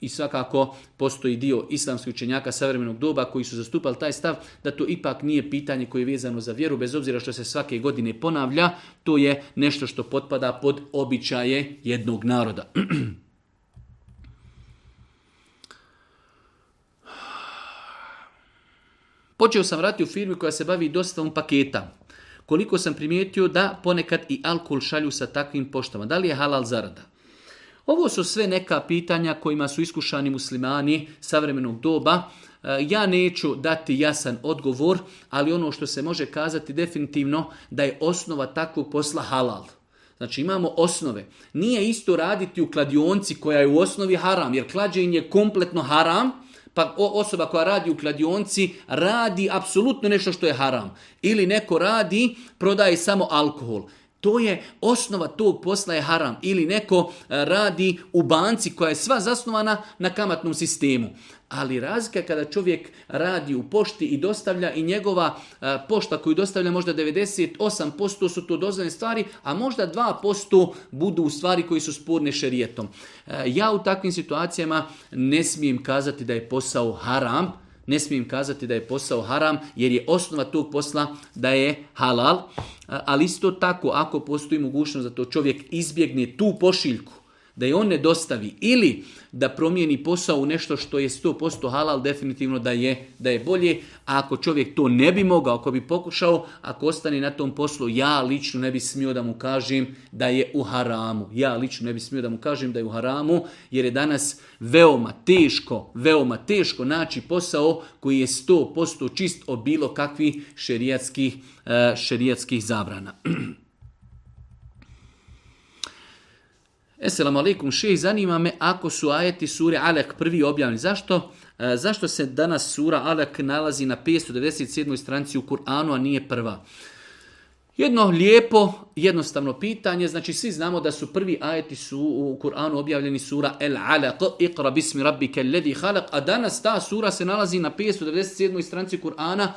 S2: i svakako postoji dio islamskih učenjaka savremenog doba koji su zastupali taj stav da to ipak nije pitanje koje je vezano za vjeru, bez obzira što se svake godine ponavlja, to je nešto što potpada pod običaje jednog naroda. (clears throat) Počeo sam vratiti u firmi koja se bavi dostavom paketa. Koliko sam primijetio da ponekad i alkohol šalju sa takvim poštama. Da li je halal zarada? Ovo su sve neka pitanja kojima su iskušani muslimani savremenog doba. E, ja neću dati jasan odgovor, ali ono što se može kazati definitivno da je osnova takvog posla halal. Znači imamo osnove. Nije isto raditi u kladionci koja je u osnovi haram, jer klađenje je kompletno haram, pa osoba koja radi u kladionci radi apsolutno nešto što je haram. Ili neko radi, prodaje samo alkohol. To je osnova tog posla je haram. Ili neko e, radi u banci koja je sva zasnovana na kamatnom sistemu. Ali razlika kada čovjek radi u pošti i dostavlja i njegova e, pošta koju dostavlja možda 98% su to dozvoljene stvari, a možda 2% budu u stvari koji su sporne šerijetom. E, ja u takvim situacijama ne smijem kazati da je posao haram, ne smijem kazati da je posao haram, jer je osnova tog posla da je halal, ali isto tako ako postoji mogućnost da to čovjek izbjegne tu pošiljku, da je on ne dostavi ili da promijeni posao u nešto što je 100% halal, definitivno da je, da je bolje, a ako čovjek to ne bi mogao, ako bi pokušao, ako ostane na tom poslu, ja lično ne bi smio da mu kažem da je u haramu. Ja lično ne bi smio da mu kažem da je u haramu, jer je danas veoma teško, veoma teško naći posao koji je 100% čist od bilo kakvih šerijatskih, eh, šerijatskih zabrana. (clears throat) Esselam alaikum še zanima me ako su ajeti sure Alek prvi objavljeni. Zašto? E, zašto se danas sura Alek nalazi na 597. stranici u Kur'anu, a nije prva? Jedno lijepo, jednostavno pitanje. Znači, svi znamo da su prvi ajeti su u Kur'anu objavljeni sura El Alaq, Iqra bismi rabbike ledi Halak, a danas ta sura se nalazi na 597. stranici Kur'ana.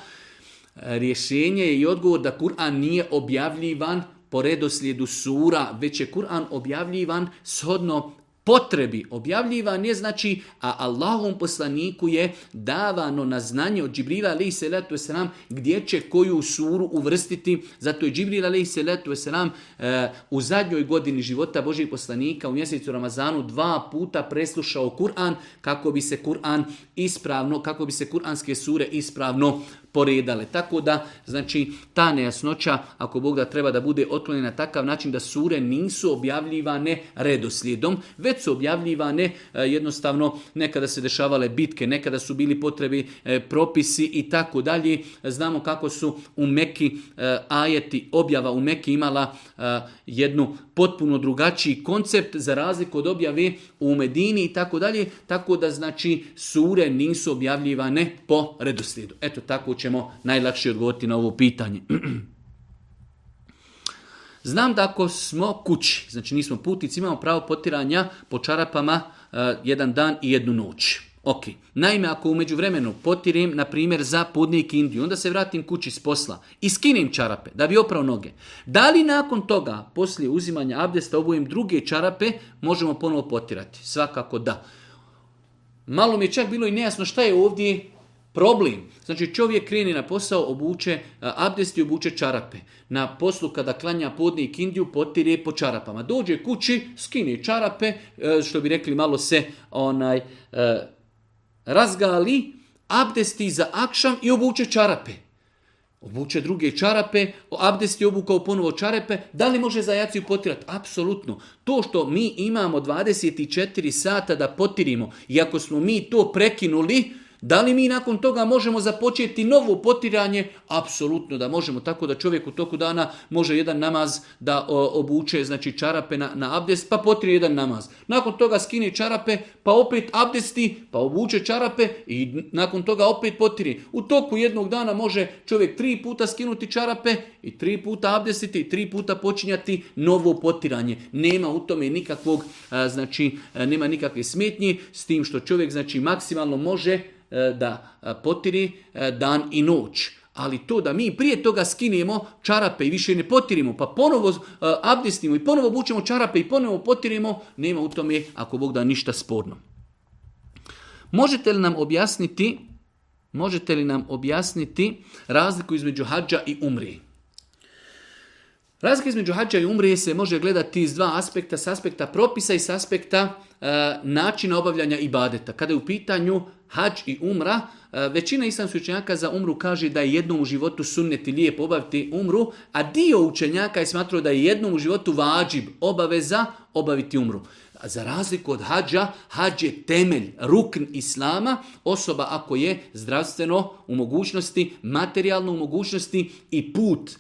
S2: E, rješenje je i odgovor da Kur'an nije objavljivan po redoslijedu sura, već je Kur'an objavljivan shodno potrebi. Objavljivan je znači, a Allahom poslaniku je davano na znanje od Džibrila alaih salatu wasalam gdje će koju suru uvrstiti. Zato je Džibrila alaih salatu wasalam eh, u zadnjoj godini života Božih poslanika u mjesecu Ramazanu dva puta preslušao Kur'an kako bi se Kur'an ispravno, kako bi se kur'anske sure ispravno poredale. Tako da, znači, ta nejasnoća, ako Bog da treba da bude otklonjena na takav način da sure nisu objavljivane redoslijedom, već su objavljivane e, jednostavno nekada se dešavale bitke, nekada su bili potrebi e, propisi i tako dalje. Znamo kako su u Meki e, ajeti, objava u Meki imala jednu potpuno drugačiji koncept za razliku od objave u Medini i tako dalje, tako da znači sure nisu objavljivane po redoslijedu. Eto tako ćemo najlakše odgovoriti na ovo pitanje. (clears throat) Znam da ako smo kući, znači nismo putici, imamo pravo potiranja po čarapama e, jedan dan i jednu noć. Ok. Naime, ako umeđu vremenu potirim, na primjer, za podnik Indiju, onda se vratim kući s posla i skinem čarape da bi oprao noge. Da li nakon toga, poslije uzimanja abdesta, obujem druge čarape, možemo ponovo potirati? Svakako da. Malo mi je čak bilo i nejasno šta je ovdje Problem. Znači čovjek kreni na posao, obuče abdesti, obuče čarape. Na poslu kada klanja podni i kindiju, potire po čarapama. Dođe kući, skine čarape, e, što bi rekli malo se onaj e, razgali, abdesti za akšam i obuče čarape. Obuče druge čarape, abdesti je obukao ponovo čarape. Da li može zajaciju jaciju potirati? Apsolutno. To što mi imamo 24 sata da potirimo, i ako smo mi to prekinuli, da li mi nakon toga možemo započeti novo potiranje? Apsolutno da možemo, tako da čovjek u toku dana može jedan namaz da obuče znači čarape na, na abdest, pa potiri jedan namaz. Nakon toga skine čarape, pa opet abdesti, pa obuče čarape i nakon toga opet potiri. U toku jednog dana može čovjek tri puta skinuti čarape i tri puta abdestiti i tri puta počinjati novo potiranje. Nema u tome nikakvog, znači, nema nikakve smetnje s tim što čovjek znači maksimalno može da potiri dan i noć. Ali to da mi prije toga skinemo čarape i više ne potirimo, pa ponovo abdestimo i ponovo bučemo čarape i ponovo potirimo, nema u tome, ako Bog da, ništa sporno. Možete li nam objasniti, možete li nam objasniti razliku između hađa i umri? Razlika između hađa i umrije se može gledati iz dva aspekta, s aspekta propisa i s aspekta e, načina obavljanja ibadeta. Kada je u pitanju hađ i umra, e, većina islamskih učenjaka za umru kaže da je jednom u životu sunneti lijep obaviti umru, a dio učenjaka je smatrao da je jednom u životu vađib obaveza obaviti umru. za razliku od hađa, hađ je temelj, rukn islama, osoba ako je zdravstveno u mogućnosti, materijalno u mogućnosti i put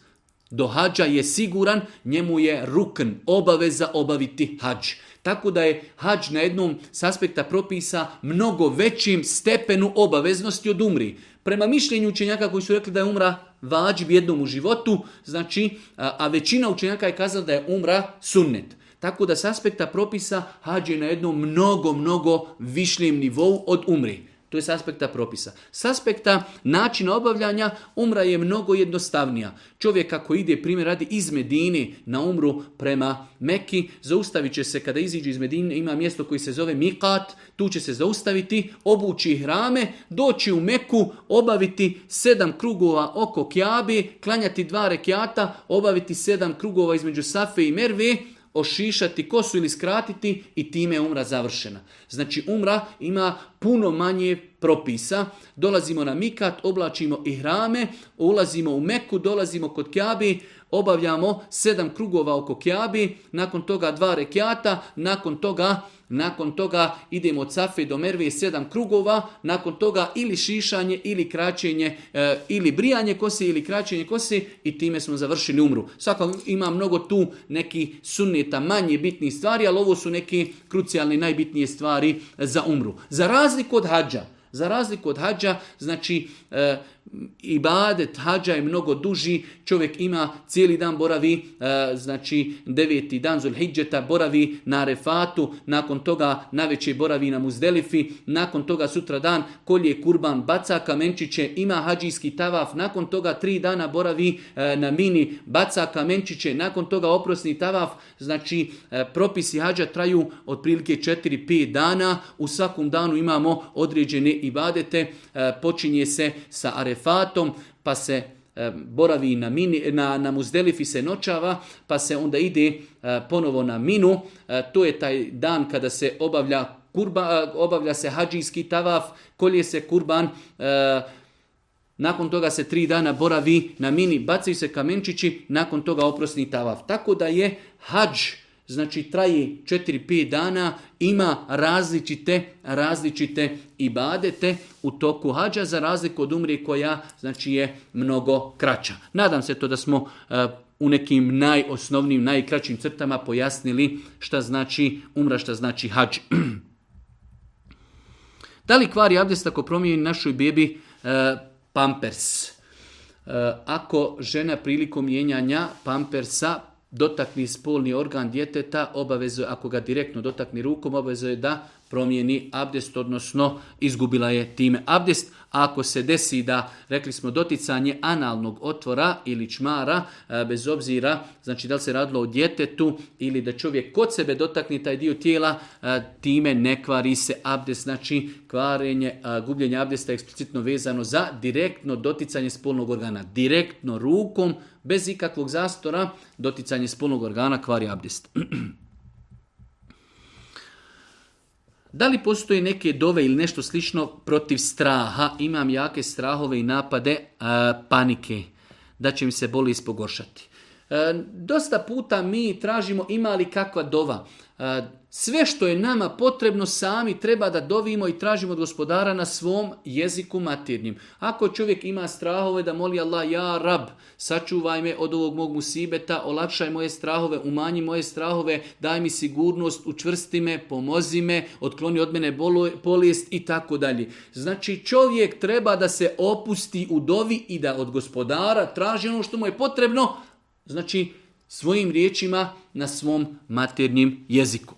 S2: do hađa je siguran, njemu je rukn, obaveza obaviti hađ. Tako da je hađ na jednom s aspekta propisa mnogo većim stepenu obaveznosti od umri. Prema mišljenju učenjaka koji su rekli da je umra vađib jednom u životu, znači, a većina učenjaka je kazala da je umra sunnet. Tako da s aspekta propisa hađ je na jednom mnogo, mnogo višljem nivou od umri. To je s aspekta propisa. S aspekta načina obavljanja umra je mnogo jednostavnija. Čovjek ako ide, primjer radi, iz Medine na umru prema Meki, zaustavit će se kada iziđe iz Medine, ima mjesto koji se zove Mikat, tu će se zaustaviti, obući hrame, doći u Meku, obaviti sedam krugova oko Kjabi, klanjati dva rekiata, obaviti sedam krugova između Safe i Merve, ošišati kosu ili skratiti i time je umra završena. Znači umra ima puno manje propisa. Dolazimo na mikat, oblačimo i hrame, ulazimo u Meku, dolazimo kod Kjabi, obavljamo sedam krugova oko Kjabi, nakon toga dva rekjata, nakon toga nakon toga idemo od Safe do Merve sedam krugova, nakon toga ili šišanje, ili kraćenje, eh, ili brijanje kose, ili kraćenje kose i time smo završili umru. Svako ima mnogo tu neki sunneta manje bitnih stvari, ali ovo su neke krucijalne najbitnije stvari za umru. Za razliku od hađa, za razliku od hađa, znači eh, ibadet hađa je mnogo duži, čovjek ima cijeli dan boravi, e, znači deveti dan Zulhidžeta boravi na Refatu, nakon toga naveće boravi na Muzdelifi, nakon toga sutra dan kolje kurban, baca kamenčiće, ima hađijski tavaf, nakon toga tri dana boravi e, na mini, baca kamenčiće, nakon toga oprosni tavaf, znači e, propisi hađa traju otprilike 4-5 dana, u svakom danu imamo određene ibadete, počinje se sa Arefatu, Arefatom, pa se e, boravi na, mini, na, na Muzdelifi se noćava, pa se onda ide e, ponovo na Minu. E, to je taj dan kada se obavlja, kurba, obavlja se hađijski tavaf, kolje se kurban, nakon toga se tri dana boravi na Mini, bacaju se kamenčići, nakon toga oprosni tavaf. Tako da je hađ znači traji 4-5 dana, ima različite, različite ibadete u toku hađa, za razliku od umrije koja znači je mnogo kraća. Nadam se to da smo e, u nekim najosnovnim, najkraćim crtama pojasnili šta znači umra, šta znači hađ. (clears throat) da li kvari abdest ako promijeni našoj bebi e, pampers? E, ako žena prilikom mijenjanja pampersa dotakni spolni organ djeteta, obavezuje, ako ga direktno dotakni rukom, obavezuje da promijeni abdest, odnosno izgubila je time abdest. Ako se desi da, rekli smo, doticanje analnog otvora ili čmara, e, bez obzira, znači da li se radilo o djetetu ili da čovjek kod sebe dotakne taj dio tijela, e, time ne kvari se abdest. Znači, kvarenje, e, gubljenje abdesta je eksplicitno vezano za direktno doticanje spolnog organa. Direktno rukom, bez ikakvog zastora, doticanje spolnog organa kvari abdest. (clears throat) Da li postoji neke dove ili nešto slično protiv straha? Imam jake strahove i napade e, panike da će mi se boli ispogoršati. E, dosta puta mi tražimo ima li kakva dova. E, sve što je nama potrebno sami treba da dovimo i tražimo od gospodara na svom jeziku maternjim. Ako čovjek ima strahove da moli Allah, ja rab, sačuvaj me od ovog mog musibeta, olakšaj moje strahove, umanji moje strahove, daj mi sigurnost, učvrsti me, pomozi me, otkloni od mene bolest i tako dalje. Znači čovjek treba da se opusti u dovi i da od gospodara traži ono što mu je potrebno, znači svojim riječima na svom maternjem jeziku.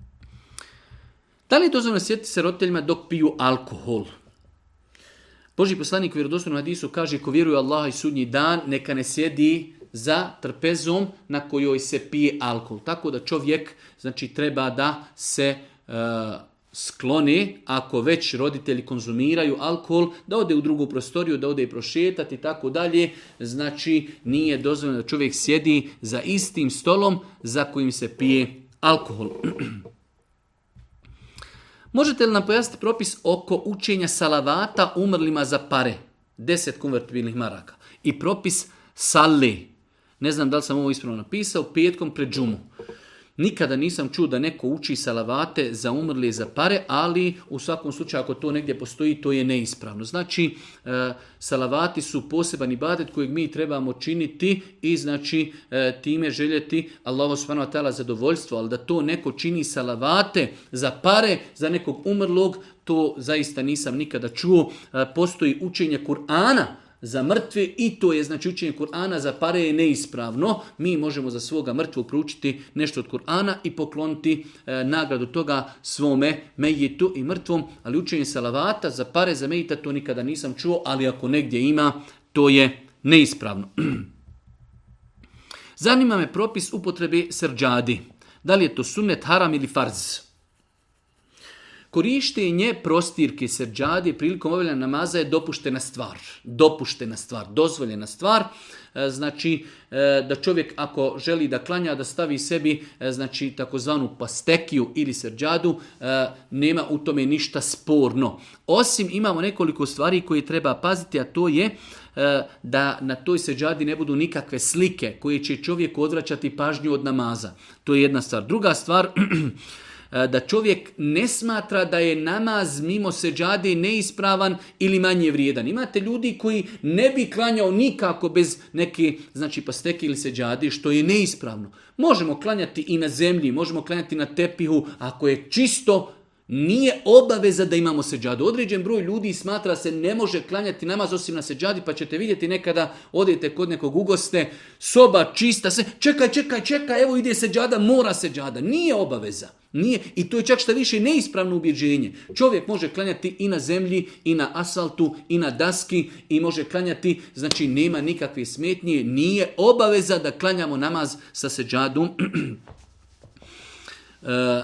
S2: (clears throat) da li je dozvoljno sjetiti se roditeljima dok piju alkohol? Boži poslanik na hadisu kaže ko vjeruje Allaha i sudnji dan neka ne sjedi za trpezom na kojoj se pije alkohol. Tako da čovjek znači treba da se e, Sklone, ako već roditelji konzumiraju alkohol, da ode u drugu prostoriju, da ode i prošetati i tako dalje. Znači, nije dozvoljeno da čovjek sjedi za istim stolom za kojim se pije alkohol. (clears throat) Možete li nam pojasniti propis oko učenja salavata umrlima za pare? deset konvertibilnih maraka. I propis sali. Ne znam da li sam ovo ispravno napisao, petkom pred džumu. Nikada nisam čuo da neko uči salavate za umrli za pare, ali u svakom slučaju ako to negdje postoji, to je neispravno. Znači, e, salavati su poseban ibadet kojeg mi trebamo činiti i znači e, time željeti Allahu subhanahu zadovoljstvo, ali da to neko čini salavate za pare, za nekog umrlog, to zaista nisam nikada čuo. E, postoji učenje Kur'ana za mrtve i to je znači učenje Kur'ana za pare je neispravno. Mi možemo za svoga mrtvog proučiti nešto od Kur'ana i pokloniti e, nagradu toga svome mejitu i mrtvom, ali učenje salavata za pare za mejita to nikada nisam čuo, ali ako negdje ima to je neispravno. (clears throat) Zanima me propis upotrebe srđadi. Da li je to sunnet, haram ili farz? Korištenje prostirke srđade prilikom obavljanja namaza je dopuštena stvar. Dopuštena stvar, dozvoljena stvar. E, znači e, da čovjek ako želi da klanja, da stavi sebi e, znači takozvanu pastekiju ili srđadu, nema u tome ništa sporno. Osim imamo nekoliko stvari koje treba paziti, a to je da na toj seđadi ne budu nikakve slike koje će čovjeku odvraćati pažnju od namaza. To je jedna stvar. Druga stvar, (clears throat) E, da čovjek ne smatra da je namaz mimo seđade neispravan ili manje vrijedan. Imate ljudi koji ne bi klanjao nikako bez neke znači pasteke ili seđade što je neispravno. Možemo klanjati i na zemlji, možemo klanjati na tepihu ako je čisto nije obaveza da imamo seđadu. Određen broj ljudi smatra se ne može klanjati namaz osim na seđadi, pa ćete vidjeti nekada odete kod nekog ugoste, soba čista se, čekaj, čekaj, čekaj, evo ide seđada, mora seđada. Nije obaveza. Nije. I to je čak šta više neispravno ubjeđenje. Čovjek može klanjati i na zemlji, i na asfaltu, i na daski, i može klanjati, znači nema nikakve smetnje, nije obaveza da klanjamo namaz sa seđadom. (clears throat) E,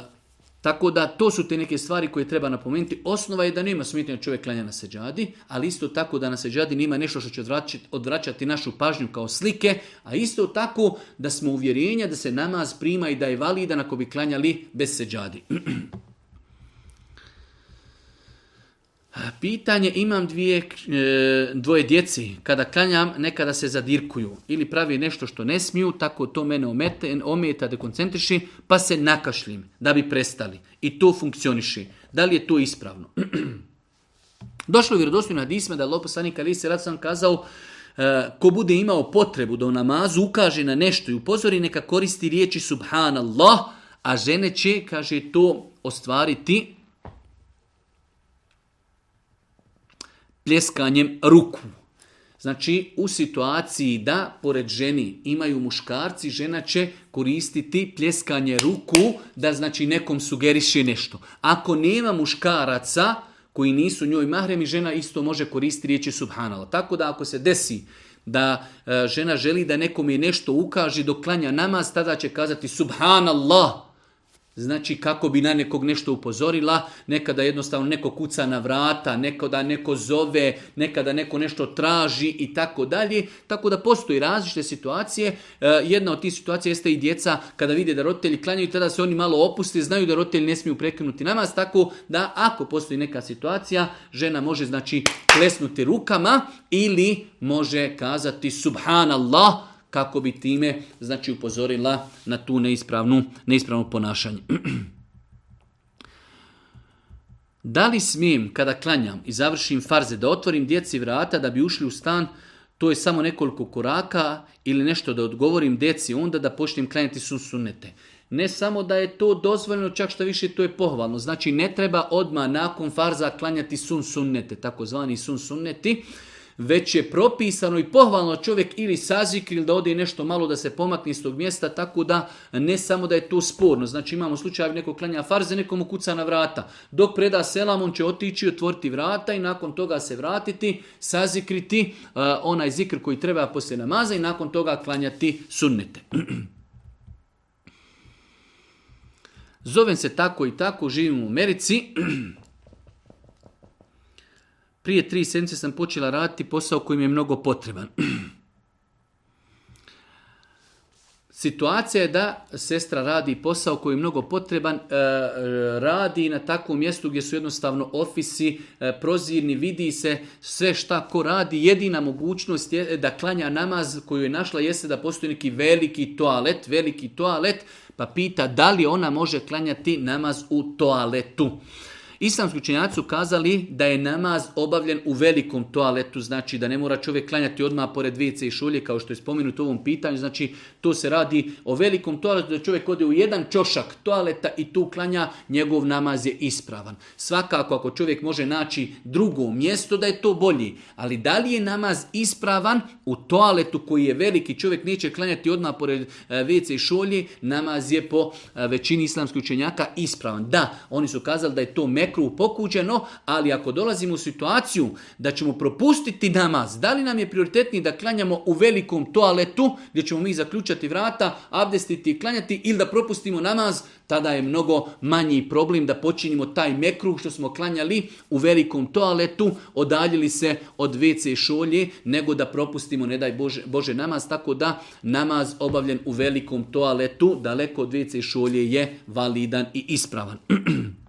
S2: tako da to su te neke stvari koje treba napomenuti. Osnova je da nema da čovjek klanja na seđadi, ali isto tako da na seđadi nema nešto što će odvraćati našu pažnju kao slike, a isto tako da smo uvjerenja da se namaz prima i da je validan ako bi klanjali bez seđadi. (clears throat) Pitanje, imam dvije, e, dvoje djeci, kada klanjam, nekada se zadirkuju ili pravi nešto što ne smiju, tako to mene omete, ometa, dekoncentriši, pa se nakašljim da bi prestali. I to funkcioniši. Da li je to ispravno? (clears throat) Došlo je vjerodostojno na disme da je Loposlanik ali se sam kazao e, ko bude imao potrebu da u namazu ukaže na nešto i upozori, neka koristi riječi subhanallah, a žene će, kaže, to ostvariti pljeskanjem ruku. Znači, u situaciji da, pored ženi, imaju muškarci, žena će koristiti pljeskanje ruku da, znači, nekom sugeriše nešto. Ako nema muškaraca koji nisu njoj i žena isto može koristiti riječi subhanala. Tako da, ako se desi da e, žena želi da nekom je nešto ukaži dok klanja namaz, tada će kazati subhanallah, Znači kako bi na nekog nešto upozorila, nekada jednostavno neko kuca na vrata, nekada neko zove, nekada neko nešto traži i tako dalje. Tako da postoji različite situacije. E, jedna od tih situacija jeste i djeca kada vide da roditelji klanjaju, tada se oni malo opusti, znaju da roditelji ne smiju prekinuti namaz, tako da ako postoji neka situacija, žena može znači plesnuti rukama ili može kazati subhanallah, kako bi time znači upozorila na tu neispravnu, neispravno ponašanje. (clears throat) Da li smijem kada klanjam i završim farze da otvorim djeci vrata da bi ušli u stan, to je samo nekoliko koraka ili nešto da odgovorim djeci onda da počnem klanjati sun sunnete. Ne samo da je to dozvoljeno, čak što više to je pohvalno. Znači ne treba odma nakon farza klanjati sun sunnete, takozvani sun sunneti, već je propisano i pohvalno čovjek ili sazikri ili da ode nešto malo da se pomakne iz tog mjesta, tako da ne samo da je to sporno. Znači imamo slučaj neko klanja farze, nekomu kuca na vrata. Dok preda selam, on će otići otvoriti vrata i nakon toga se vratiti, sazikriti uh, onaj zikr koji treba poslije namaza i nakon toga klanjati sunnete. (clears throat) Zovem se tako i tako, živim u Americi, (clears throat) prije tri sedmice sam počela raditi posao koji mi je mnogo potreban. (clears throat) Situacija je da sestra radi posao koji je mnogo potreban, e, radi na takvom mjestu gdje su jednostavno ofisi, e, prozirni, vidi se sve šta ko radi. Jedina mogućnost je da klanja namaz koju je našla jeste da postoji neki veliki toalet, veliki toalet, pa pita da li ona može klanjati namaz u toaletu. Islamski učenjaci su kazali da je namaz obavljen u velikom toaletu, znači da ne mora čovjek klanjati odmah pored vice i šulje, kao što je spomenuto u ovom pitanju, znači to se radi o velikom toaletu, da čovjek ode u jedan čošak toaleta i tu klanja, njegov namaz je ispravan. Svakako ako čovjek može naći drugo mjesto da je to bolji, ali da li je namaz ispravan u toaletu koji je veliki, čovjek neće klanjati odmah pored e, WC i šulji, namaz je po e, većini islamskih učenjaka ispravan. Da, oni su kazali da je to mekru pokuđeno, ali ako dolazimo u situaciju da ćemo propustiti namaz, da li nam je prioritetni da klanjamo u velikom toaletu gdje ćemo mi zaključati vrata, abdestiti i klanjati ili da propustimo namaz, tada je mnogo manji problem da počinimo taj mekru što smo klanjali u velikom toaletu, odaljili se od WC šolje, nego da propustimo, ne daj Bože, Bože namaz, tako da namaz obavljen u velikom toaletu, daleko od WC šolje je validan i ispravan. (clears throat)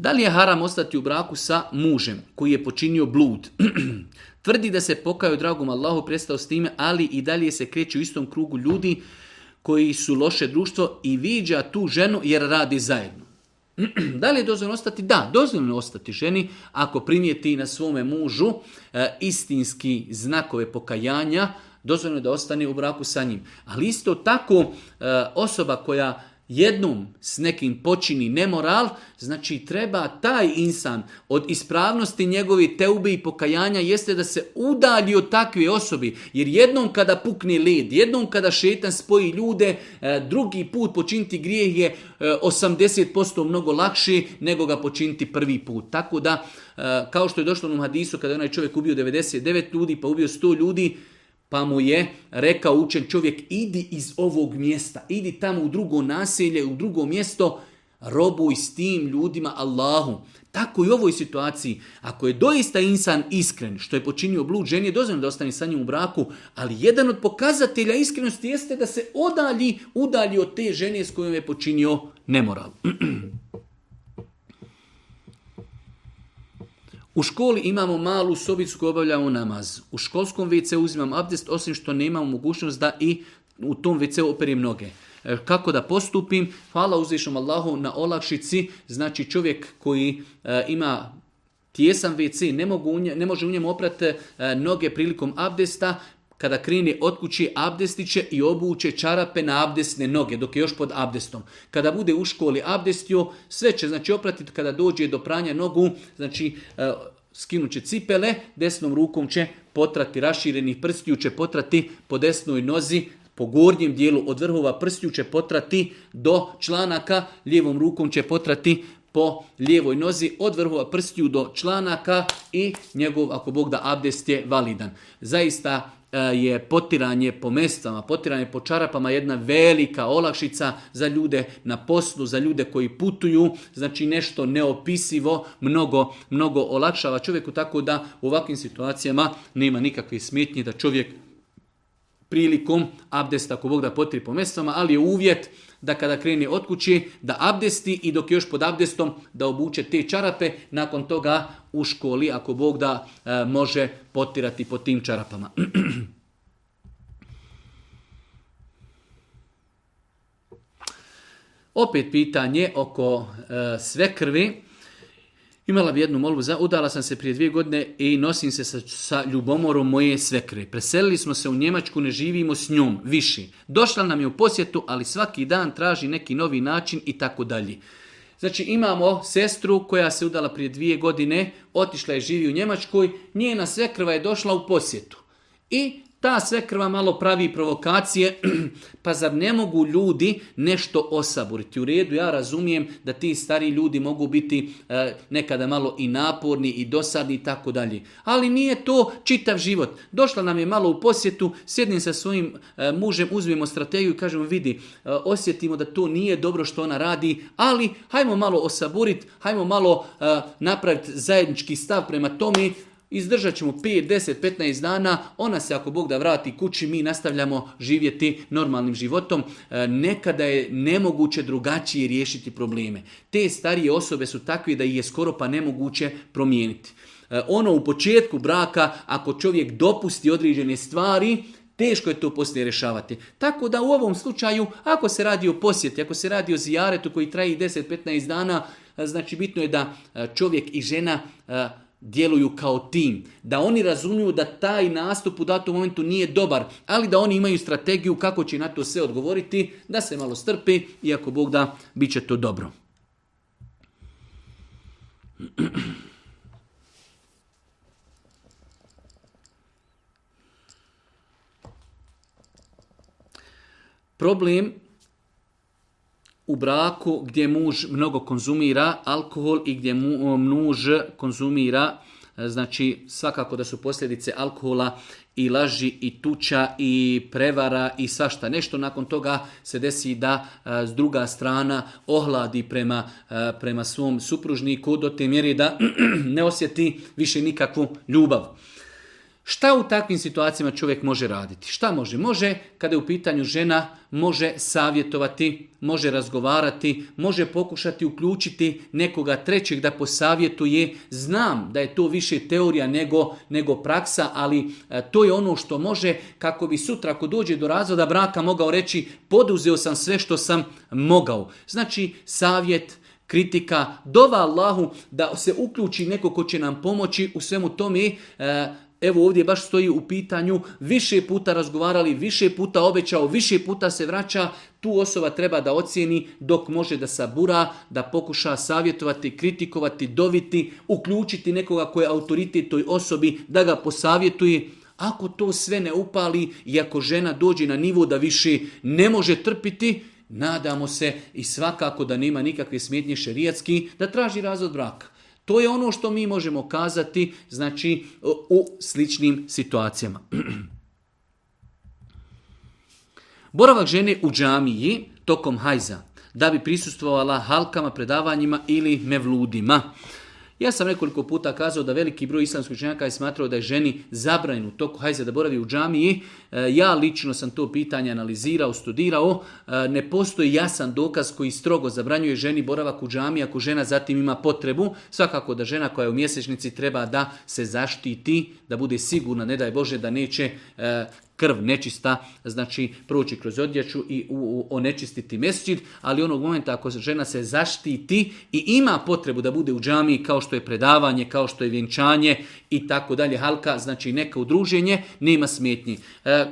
S2: Da li je haram ostati u braku sa mužem koji je počinio blud? (clears throat) Tvrdi da se pokaju dragom Allahu prestao s time, ali i dalje se kreće u istom krugu ljudi koji su loše društvo i viđa tu ženu jer radi zajedno. (clears throat) da li je dozvoljeno ostati? Da, je ostati ženi ako primijeti na svome mužu e, istinski znakove pokajanja, dozvoljno je da ostane u braku sa njim. Ali isto tako e, osoba koja jednom s nekim počini nemoral, znači treba taj insan od ispravnosti njegovi teube i pokajanja jeste da se udalji od takve osobi. Jer jednom kada pukne led, jednom kada šetan spoji ljude, e, drugi put počiniti grijeh je 80% e, mnogo lakši nego ga počiniti prvi put. Tako da, e, kao što je došlo u hadisu kada je onaj čovjek ubio 99 ljudi pa ubio 100 ljudi, pa mu je rekao učen čovjek, idi iz ovog mjesta, idi tamo u drugo naselje, u drugo mjesto, robuj s tim ljudima Allahu. Tako i u ovoj situaciji, ako je doista insan iskren, što je počinio blud ženi, je dozvoljeno da ostane sa njim u braku, ali jedan od pokazatelja iskrenosti jeste da se odalji, udalji od te žene s kojom je počinio nemoral. (clears throat) U školi imamo malu sobicu koju obavljamo namaz. U školskom WC uzimam abdest, osim što nemam mogućnost da i u tom WC operim noge. E, kako da postupim? Hvala uzvišom Allahu na olakšici. Znači čovjek koji e, ima tijesan WC, ne, mogu, ne može u njemu oprati e, noge prilikom abdesta, kada krene od kuće abdestiće i obuće čarape na abdesne noge dok je još pod abdestom. Kada bude u školi abdestio, sve će znači opratiti kada dođe do pranja nogu, znači e, skinut će cipele, desnom rukom će potrati raširenih prstiju, će potrati po desnoj nozi, po gornjem dijelu od vrhova prstiju će potrati do članaka, lijevom rukom će potrati po lijevoj nozi od vrhova prstiju do članaka i njegov, ako Bog da, abdest je validan. Zaista je potiranje po mestama, potiranje po čarapama jedna velika olakšica za ljude na poslu, za ljude koji putuju, znači nešto neopisivo, mnogo, mnogo olakšava čovjeku, tako da u ovakvim situacijama nema nikakve smetnje da čovjek prilikom abdesta, ako Bog da potiri po mestama, ali je uvjet da kada krene od kuće, da abdesti i dok još pod abdestom da obuče te čarape, nakon toga u školi, ako Bog da, e, može potirati po tim čarapama. (clears throat) Opet pitanje oko e, sve krvi. Imala bi jednu molbu, za, udala sam se prije dvije godine i nosim se sa, ljubomorom moje svekre. Preselili smo se u Njemačku, ne živimo s njom, više. Došla nam je u posjetu, ali svaki dan traži neki novi način i tako dalje. Znači imamo sestru koja se udala prije dvije godine, otišla je živi u Njemačkoj, njena svekrva je došla u posjetu. I ta svekrva malo pravi provokacije, (clears throat) pa zar ne mogu ljudi nešto osaburiti? U redu, ja razumijem da ti stari ljudi mogu biti e, nekada malo i naporni i dosadni i tako dalje. Ali nije to čitav život. Došla nam je malo u posjetu, sjednim sa svojim e, mužem, uzmemo strategiju i kažemo vidi, e, osjetimo da to nije dobro što ona radi, ali hajmo malo osaboriti, hajmo malo napraviti zajednički stav prema tome, Izdržat ćemo 5, 10, 15 dana, ona se ako Bog da vrati kući, mi nastavljamo živjeti normalnim životom. E, nekada je nemoguće drugačije riješiti probleme. Te starije osobe su takve da ih je skoro pa nemoguće promijeniti. E, ono u početku braka, ako čovjek dopusti određene stvari, teško je to poslije rješavati. Tako da u ovom slučaju, ako se radi o posjeti, ako se radi o zijaretu koji traji 10-15 dana, e, znači bitno je da čovjek i žena djeluju kao tim, da oni razumiju da taj nastup u datom momentu nije dobar, ali da oni imaju strategiju kako će na to sve odgovoriti, da se malo strpi i ako Bog da, bit će to dobro. (clears throat) Problem u braku gdje muž mnogo konzumira alkohol i gdje mu, muž konzumira, e, znači svakako da su posljedice alkohola i laži i tuča i prevara i svašta nešto. Nakon toga se desi da e, s druga strana ohladi prema, e, prema svom supružniku do te mjeri da (clears throat) ne osjeti više nikakvu ljubav. Šta u takvim situacijama čovjek može raditi? Šta može? Može, kada je u pitanju žena, može savjetovati, može razgovarati, može pokušati uključiti nekoga trećeg da posavjetuje. Znam da je to više teorija nego, nego praksa, ali e, to je ono što može kako bi sutra ako dođe do razvoda braka mogao reći poduzeo sam sve što sam mogao. Znači savjet, kritika, dova Allahu da se uključi neko ko će nam pomoći u svemu tome. E, Evo ovdje baš stoji u pitanju, više puta razgovarali, više puta obećao, više puta se vraća, tu osoba treba da ocjeni dok može da sabura, da pokuša savjetovati, kritikovati, doviti, uključiti nekoga koji je autoritet toj osobi, da ga posavjetuje. Ako to sve ne upali i ako žena dođe na nivo da više ne može trpiti, nadamo se i svakako da nema nikakve smetnje šerijatski, da traži razvod braka. To je ono što mi možemo kazati znači, u sličnim situacijama. (clears throat) Boravak žene u džamiji tokom hajza da bi prisustvovala halkama, predavanjima ili mevludima. Ja sam nekoliko puta kazao da veliki broj islamskih učenjaka je smatrao da je ženi zabranjen u toku hajza da boravi u džamiji. E, ja lično sam to pitanje analizirao, studirao. E, ne postoji jasan dokaz koji strogo zabranjuje ženi boravak u džamiji ako žena zatim ima potrebu. Svakako da žena koja je u mjesečnici treba da se zaštiti, da bude sigurna, ne daj Bože, da neće e, krv nečista, znači proći kroz odjeću i u, onečistiti mesjid, ali onog momenta ako žena se zaštiti i ima potrebu da bude u džamiji kao što je predavanje, kao što je vjenčanje i tako dalje, halka, znači neka udruženje, nema smetnji. E,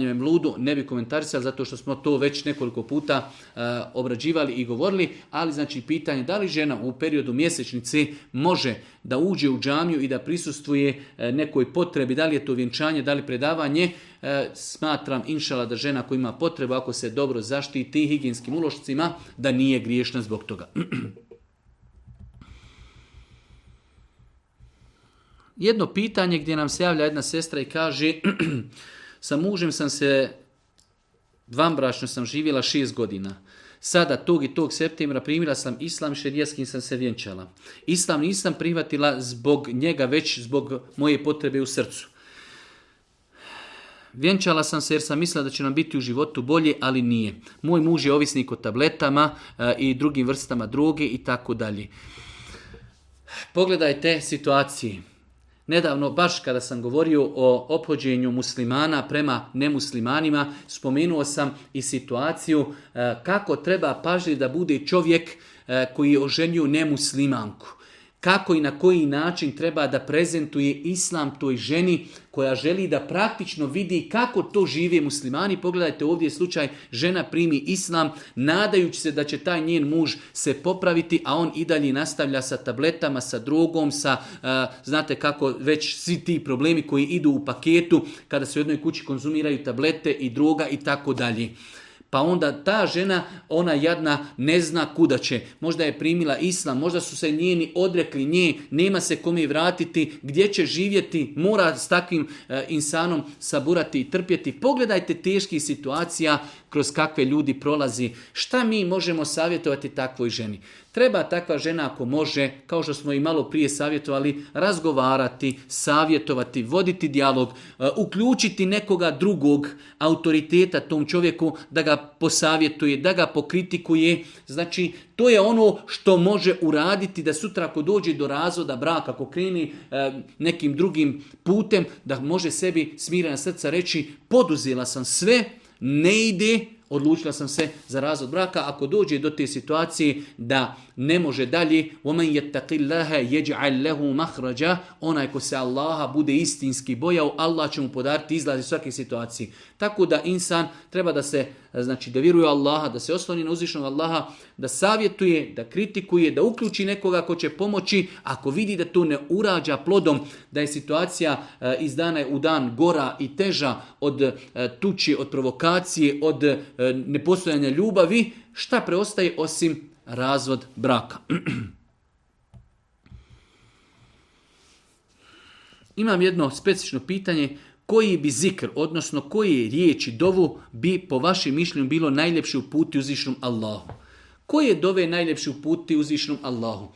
S2: je ludu ne bi komentarisali zato što smo to već nekoliko puta e, obrađivali i govorili, ali znači pitanje da li žena u periodu mjesečnice može da uđe u džamiju i da prisustvuje e, nekoj potrebi, da li je to vjenčanje, da li predavanje, e, smatram inšala da žena koja ima potrebu ako se dobro zaštiti higijenskim ulošcima da nije griješna zbog toga. (clears throat) Jedno pitanje gdje nam se javlja jedna sestra i kaže (clears throat) Sa mužem sam se, dvambrašno sam živjela šest godina. Sada tog i tog septembra primila sam islam, šerijaskim sam se vjenčala. Islam nisam prihvatila zbog njega, već zbog moje potrebe u srcu. Vjenčala sam se jer sam mislila da će nam biti u životu bolje, ali nije. Moj muž je ovisnik o tabletama e, i drugim vrstama droge i tako dalje. Pogledajte situacije. Nedavno, baš kada sam govorio o opođenju muslimana prema nemuslimanima, spomenuo sam i situaciju e, kako treba pažljiv da bude čovjek e, koji je oženio nemuslimanku kako i na koji način treba da prezentuje islam toj ženi koja želi da praktično vidi kako to žive muslimani. Pogledajte ovdje slučaj žena primi islam nadajući se da će taj njen muž se popraviti, a on i dalje nastavlja sa tabletama, sa drogom, sa eh, znate kako već svi ti problemi koji idu u paketu kada se u jednoj kući konzumiraju tablete i droga i tako dalje. Pa onda ta žena, ona jadna, ne zna kuda će. Možda je primila islam, možda su se njeni odrekli nje, nema se kome vratiti, gdje će živjeti, mora s takvim e, insanom saburati i trpjeti. Pogledajte teških situacija kroz kakve ljudi prolazi, šta mi možemo savjetovati takvoj ženi? Treba takva žena ako može, kao što smo i malo prije savjetovali, razgovarati, savjetovati, voditi dijalog, e, uključiti nekoga drugog autoriteta tom čovjeku da ga posavjetuje, da ga pokritikuje. Znači, to je ono što može uraditi da sutra ako dođe do razvoda braka, ako kreni e, nekim drugim putem, da može sebi smirena srca reći poduzela sam sve ne ide, odlučila sam se za razvod braka, ako dođe do te situacije da ne može dalje, وَمَنْ يَتَّقِ اللَّهَ يَجْعَلْ لَهُ مَحْرَجَ Onaj ko se Allaha bude istinski bojao, Allah će mu podariti izlazi iz svake situacije. Tako da insan treba da se, znači da vjeruje Allaha, da se osloni na uzvišnog Allaha, da savjetuje, da kritikuje, da uključi nekoga ko će pomoći, ako vidi da to ne urađa plodom, da je situacija eh, iz dana u dan gora i teža od eh, tuči, od provokacije, od eh, nepostojanja ljubavi, šta preostaje osim razvod braka? (clears throat) Imam jedno specifično pitanje koji bi zikr, odnosno koji riječi dovu bi po vašem mišljenju bilo najljepše puti uzvišnom Allahu? Koje dove najljepše puti uzvišnom Allahu?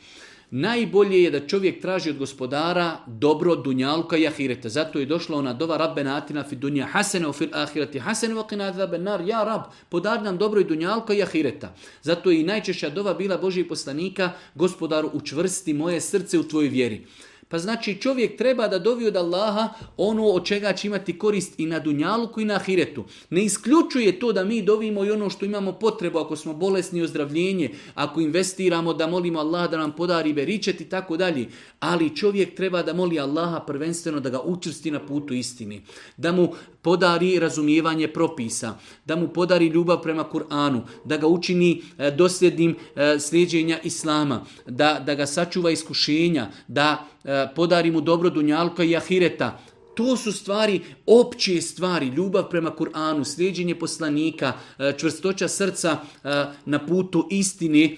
S2: Najbolje je da čovjek traži od gospodara dobro dunjalka i ahireta. Zato je došla ona dova Rabbena atina fi dunja hasene, fil ahireti hasene, wa nar, ja rab, podar nam dobro i dunjalka i ahireta. Zato je i najčešća dova bila božjih poslanika, gospodaru učvrsti moje srce u tvojoj vjeri. Pa znači čovjek treba da dovi od Allaha ono od čega će imati korist i na dunjaluku i na ahiretu. Ne isključuje to da mi dovimo i ono što imamo potrebu, ako smo bolesni ozdravljenje, ako investiramo da molimo Allaha da nam podari beričet i tako dalje. Ali čovjek treba da moli Allaha prvenstveno da ga učrsti na putu istini. Da mu podari razumijevanje propisa, da mu podari ljubav prema Kur'anu, da ga učini e, dosljednim e, sljeđenja Islama, da, da ga sačuva iskušenja, da e, E, podari mu dobro dunjalka i ahireta. To su stvari, opće stvari, ljubav prema Kur'anu, slijedjenje poslanika, e, čvrstoća srca e, na putu istini,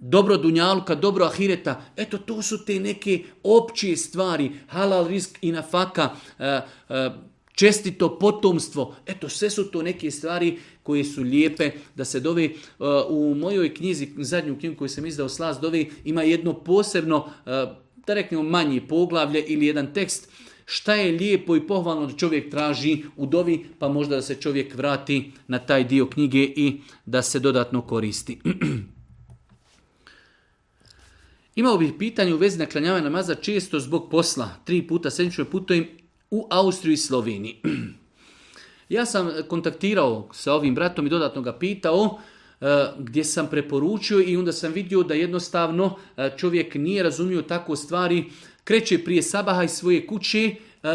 S2: dobro dunjalka, dobro ahireta. Eto, to su te neke opće stvari, halal risk i nafaka, čestito potomstvo. Eto, sve su to neke stvari koje su lijepe da se dovi. U mojoj knjizi, zadnju knjigu koju sam izdao, slas dovi, ima jedno posebno da reknemo manje poglavlje ili jedan tekst, šta je lijepo i pohvalno da čovjek traži u dovi, pa možda da se čovjek vrati na taj dio knjige i da se dodatno koristi. (clears throat) Imao bih pitanje u vezi naklanjavanja namaza često zbog posla. Tri puta sedmično putujem u Austriju i Sloveniji. (clears throat) ja sam kontaktirao sa ovim bratom i dodatno ga pitao E, gdje sam preporučio i onda sam vidio da jednostavno e, čovjek nije razumio tako stvari, kreće prije sabaha iz svoje kuće e,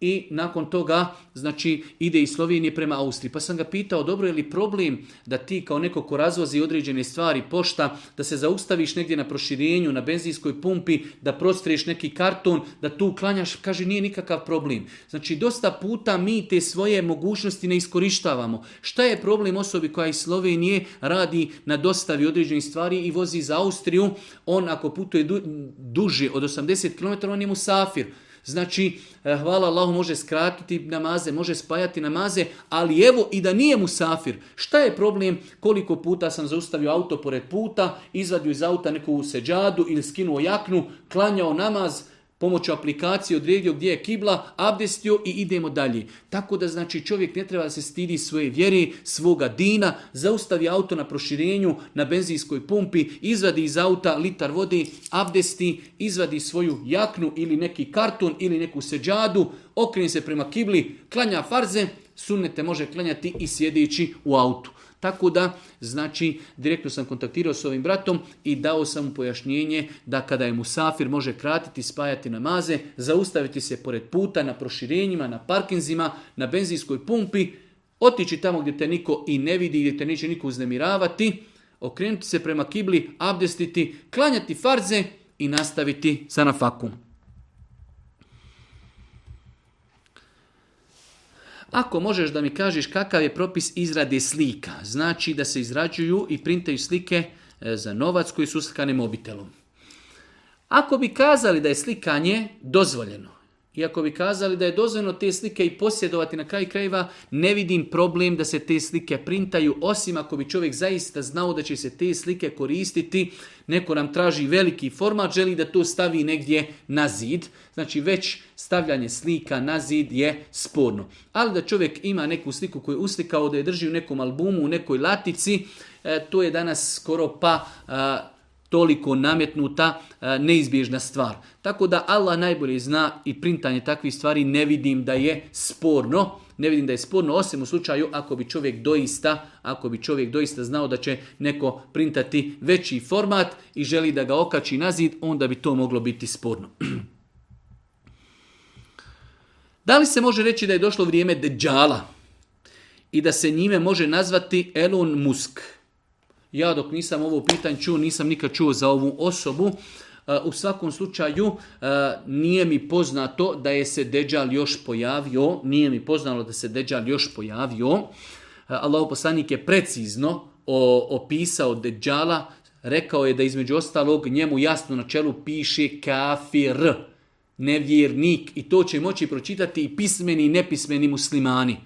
S2: i nakon toga znači ide iz Slovenije prema Austriji. Pa sam ga pitao dobro je li problem da ti kao neko ko razvozi određene stvari pošta da se zaustaviš negdje na proširenju na benzinskoj pumpi da prostriješ neki karton da tu uklanjaš kaže nije nikakav problem. Znači dosta puta mi te svoje mogućnosti ne iskorištavamo. Šta je problem osobi koja iz Slovenije radi na dostavi određenih stvari i vozi za Austriju on ako putuje duže od 80 km on je mu safir Znači, e, hvala Allahu može skratiti namaze, može spajati namaze, ali evo i da nije musafir. Šta je problem koliko puta sam zaustavio auto pored puta, izvadio iz auta neku seđadu ili skinuo jaknu, klanjao namaz, pomoću aplikacije odredio gdje je kibla, abdestio i idemo dalje. Tako da znači čovjek ne treba da se stidi svoje vjere, svoga dina, zaustavi auto na proširenju, na benzinskoj pumpi, izvadi iz auta litar vode, abdesti, izvadi svoju jaknu ili neki karton ili neku seđadu, okreni se prema kibli, klanja farze, sunnete može klanjati i sjedići u autu. Tako da, znači, direktno sam kontaktirao s ovim bratom i dao sam mu pojašnjenje da kada je musafir može kratiti, spajati namaze, zaustaviti se pored puta, na proširenjima, na parkinzima, na benzinskoj pumpi, otići tamo gdje te niko i ne vidi, gdje te neće niko uznemiravati, okrenuti se prema kibli, abdestiti, klanjati farze i nastaviti sa nafakum. Ako možeš da mi kažeš kakav je propis izrade slika, znači da se izrađuju i printaju slike e, za novac koji su uslikane mobitelom. Ako bi kazali da je slikanje dozvoljeno, i ako bi kazali da je dozvoljeno te slike i posjedovati na kraju krajeva, ne vidim problem da se te slike printaju, osim ako bi čovjek zaista znao da će se te slike koristiti. Neko nam traži veliki format, želi da to stavi negdje na zid. Znači već stavljanje slika na zid je sporno. Ali da čovjek ima neku sliku koju je uslikao, da je drži u nekom albumu, u nekoj latici, e, to je danas skoro pa toliko nametnuta e, neizbježna stvar. Tako da Allah najbolje zna i printanje takvih stvari ne vidim da je sporno. Ne vidim da je sporno, osim u slučaju ako bi čovjek doista, ako bi čovjek doista znao da će neko printati veći format i želi da ga okači na zid, onda bi to moglo biti sporno. (clears throat) Da li se može reći da je došlo vrijeme deđala i da se njime može nazvati Elon Musk? ja dok nisam ovo pitanju čuo, nisam nikad čuo za ovu osobu. E, u svakom slučaju e, nije mi poznato da je se Deđal još pojavio, nije mi poznalo da se Deđal još pojavio. E, Allahu poslanik je precizno opisao Deđala, rekao je da između ostalog njemu jasno na čelu piše kafir, nevjernik i to će moći pročitati i pismeni i nepismeni muslimani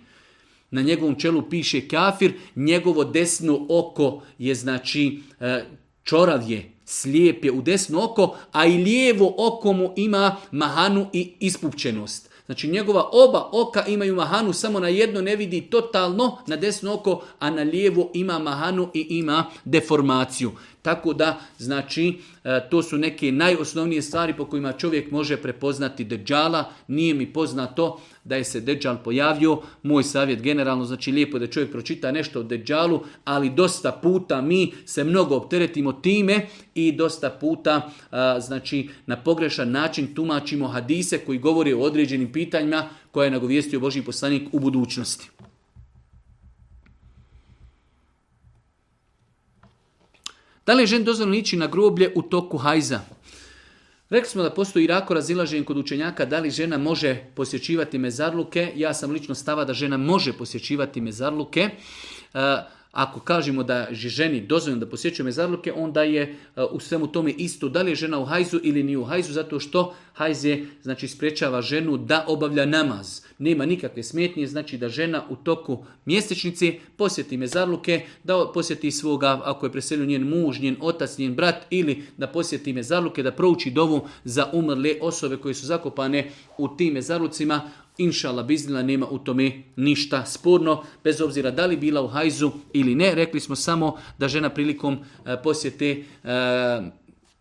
S2: na njegovom čelu piše kafir, njegovo desno oko je znači e, čorav je, slijep je u desno oko, a i lijevo oko mu ima mahanu i ispupčenost. Znači njegova oba oka imaju mahanu, samo na jedno ne vidi totalno, na desno oko, a na lijevo ima mahanu i ima deformaciju. Tako da, znači, e, to su neke najosnovnije stvari po kojima čovjek može prepoznati deđala. Nije mi poznato da je se Deđal pojavio. Moj savjet generalno, znači lijepo da čovjek pročita nešto o Deđalu, ali dosta puta mi se mnogo opteretimo time i dosta puta znači na pogrešan način tumačimo hadise koji govori o određenim pitanjima koje je nagovijestio Boži poslanik u budućnosti. Da li je žen ići na groblje u toku hajza? Rekli smo da postoji rako razilaženje kod učenjaka da li žena može posjećivati mezarluke. Ja sam lično stava da žena može posjećivati mezarluke. E, ako kažemo da je ženi dozvoljeno da posjećuje mezarluke, onda je e, u svemu tome isto da li je žena u hajzu ili nije u hajzu, zato što hajz znači, sprečava ženu da obavlja namaz. Nema nikakve smetnje, znači da žena u toku mjesečnice posjeti mezarluke, da posjeti svoga, ako je preselio njen muž, njen otac, njen brat, ili da posjeti mezarluke, da prouči dovu za umrle osobe koje su zakopane u tim mezarlucima, Inšala biznila nema u tome ništa sporno, bez obzira da li bila u hajzu ili ne. Rekli smo samo da žena prilikom e, posjete e,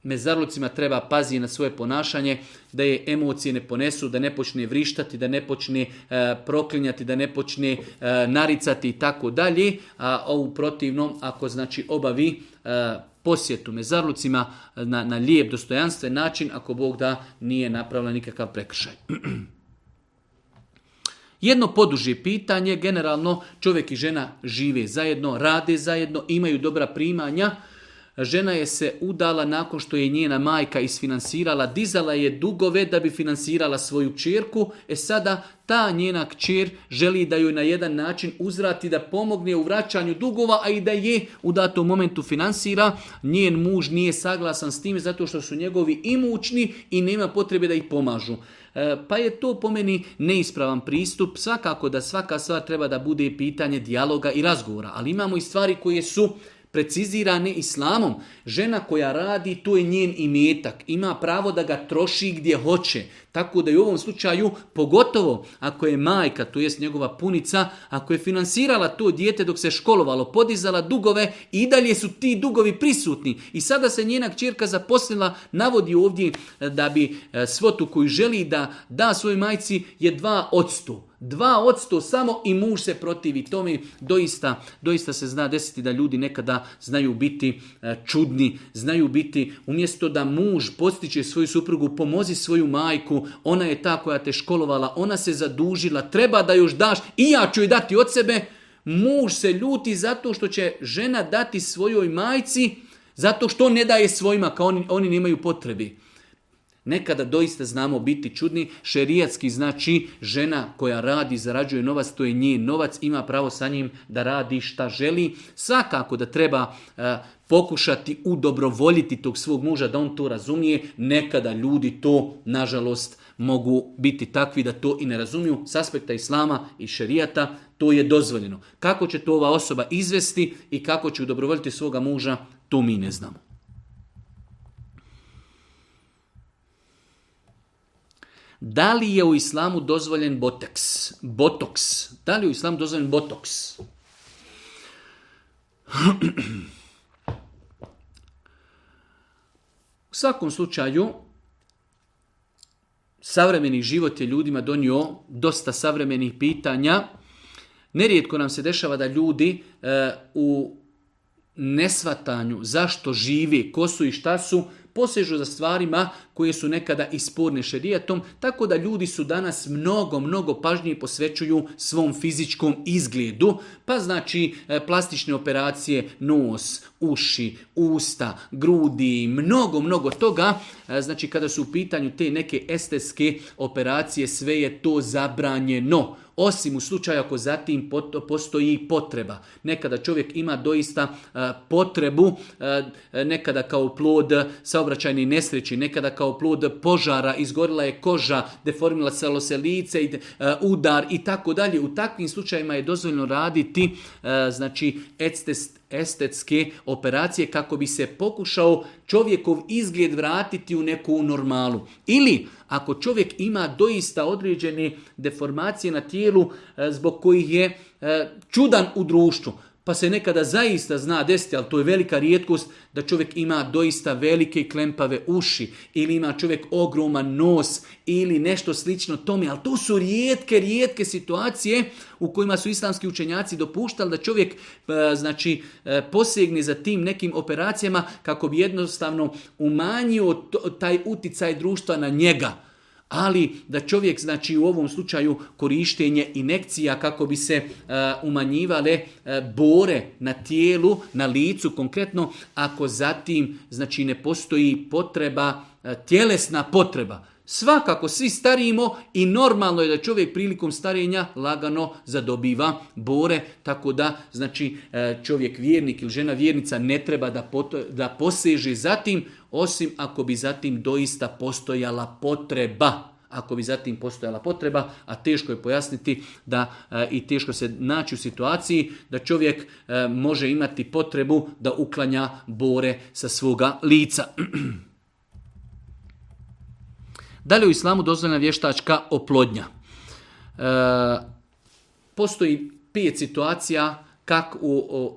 S2: mezarlucima treba paziti na svoje ponašanje, da je emocije ne ponesu, da ne počne vrištati, da ne počne e, proklinjati, da ne počne naricati i tako dalje, a u protivnom ako znači obavi posjetu mezarlucima na, na lijep, dostojanstven način, ako Bog da nije napravila nikakav prekršaj. (clears throat) Jedno poduže pitanje, generalno čovjek i žena žive zajedno, rade zajedno, imaju dobra primanja, žena je se udala nakon što je njena majka isfinansirala, dizala je dugove da bi finansirala svoju čerku. e sada ta njena kćer želi da joj na jedan način uzrati da pomogne u vraćanju dugova, a i da je u datom momentu finansira. Njen muž nije saglasan s tim zato što su njegovi imućni i nema potrebe da ih pomažu. E, pa je to po meni neispravan pristup, svakako da svaka stvar treba da bude pitanje dijaloga i razgovora, ali imamo i stvari koje su Precizirane islamom. Žena koja radi, to je njen imetak. Ima pravo da ga troši gdje hoće. Tako da i u ovom slučaju, pogotovo ako je majka, to jest njegova punica, ako je finansirala to dijete dok se školovalo, podizala dugove i dalje su ti dugovi prisutni. I sada se njena čirka zaposlila, navodi ovdje eh, da bi eh, svotu koju želi da da svojoj majci je dva odstu dva 2% samo i muž se protivi tome. Doista, doista se zna desiti da ljudi nekada znaju biti e, čudni, znaju biti umjesto da muž postiče svoju suprugu, pomozi svoju majku, ona je ta koja te školovala, ona se zadužila, treba da još daš i ja ću joj dati od sebe. Muž se ljuti zato što će žena dati svojoj majci, zato što ne daje svojima, kao oni, oni nemaju potrebi. Nekada doista znamo biti čudni, šerijatski znači žena koja radi, zarađuje novac, to je njen novac, ima pravo sa njim da radi šta želi. Svakako da treba e, pokušati udobrovoljiti tog svog muža da on to razumije. Nekada ljudi to, nažalost, mogu biti takvi da to i ne razumiju. S aspekta islama i šerijata to je dozvoljeno. Kako će to ova osoba izvesti i kako će udobrovoljiti svoga muža, to mi ne znamo. Da li je u islamu dozvoljen Boteks Botoks. Da li je u islamu dozvoljen botoks? U svakom slučaju, savremeni život je ljudima donio dosta savremenih pitanja. Nerijetko nam se dešava da ljudi e, u nesvatanju zašto živi, ko su i šta su, posežu za stvarima koje su nekada isporne šerijatom, tako da ljudi su danas mnogo, mnogo pažnje posvećuju svom fizičkom izgledu, pa znači e, plastične operacije nos, uši, usta, grudi, mnogo, mnogo toga, e, znači kada su u pitanju te neke estetske operacije, sve je to zabranjeno osim u slučaju ako zatim postoji potreba. Nekada čovjek ima doista e, potrebu, nekada kao plod saobraćajne nesreći, nekada kao kao plod požara, izgorila je koža, deformila se lose lice, e, udar i tako dalje. U takvim slučajima je dozvoljno raditi e, znači estetske operacije kako bi se pokušao čovjekov izgled vratiti u neku normalu. Ili ako čovjek ima doista određene deformacije na tijelu e, zbog kojih je čudan u društvu, pa se nekada zaista zna desiti, ali to je velika rijetkost da čovjek ima doista velike klempave uši ili ima čovjek ogroman nos ili nešto slično tome, ali to su rijetke, rijetke situacije u kojima su islamski učenjaci dopuštali da čovjek e, znači, e, posegne za tim nekim operacijama kako bi jednostavno umanjio taj uticaj društva na njega ali da čovjek znači u ovom slučaju korištenje inekcija kako bi se e, umanjivale e, bore na tijelu, na licu konkretno, ako zatim znači ne postoji potreba, e, tjelesna potreba, Svakako svi starimo i normalno je da čovjek prilikom starenja lagano zadobiva bore, tako da znači e, čovjek vjernik ili žena vjernica ne treba da, poto, da poseže zatim, osim ako bi zatim doista postojala potreba ako bi zatim postojala potreba, a teško je pojasniti da e, i teško se naći u situaciji da čovjek e, može imati potrebu da uklanja bore sa svoga lica. (clears throat) Da li u islamu dozvoljena vještačka oplodnja? E, postoji pet situacija kako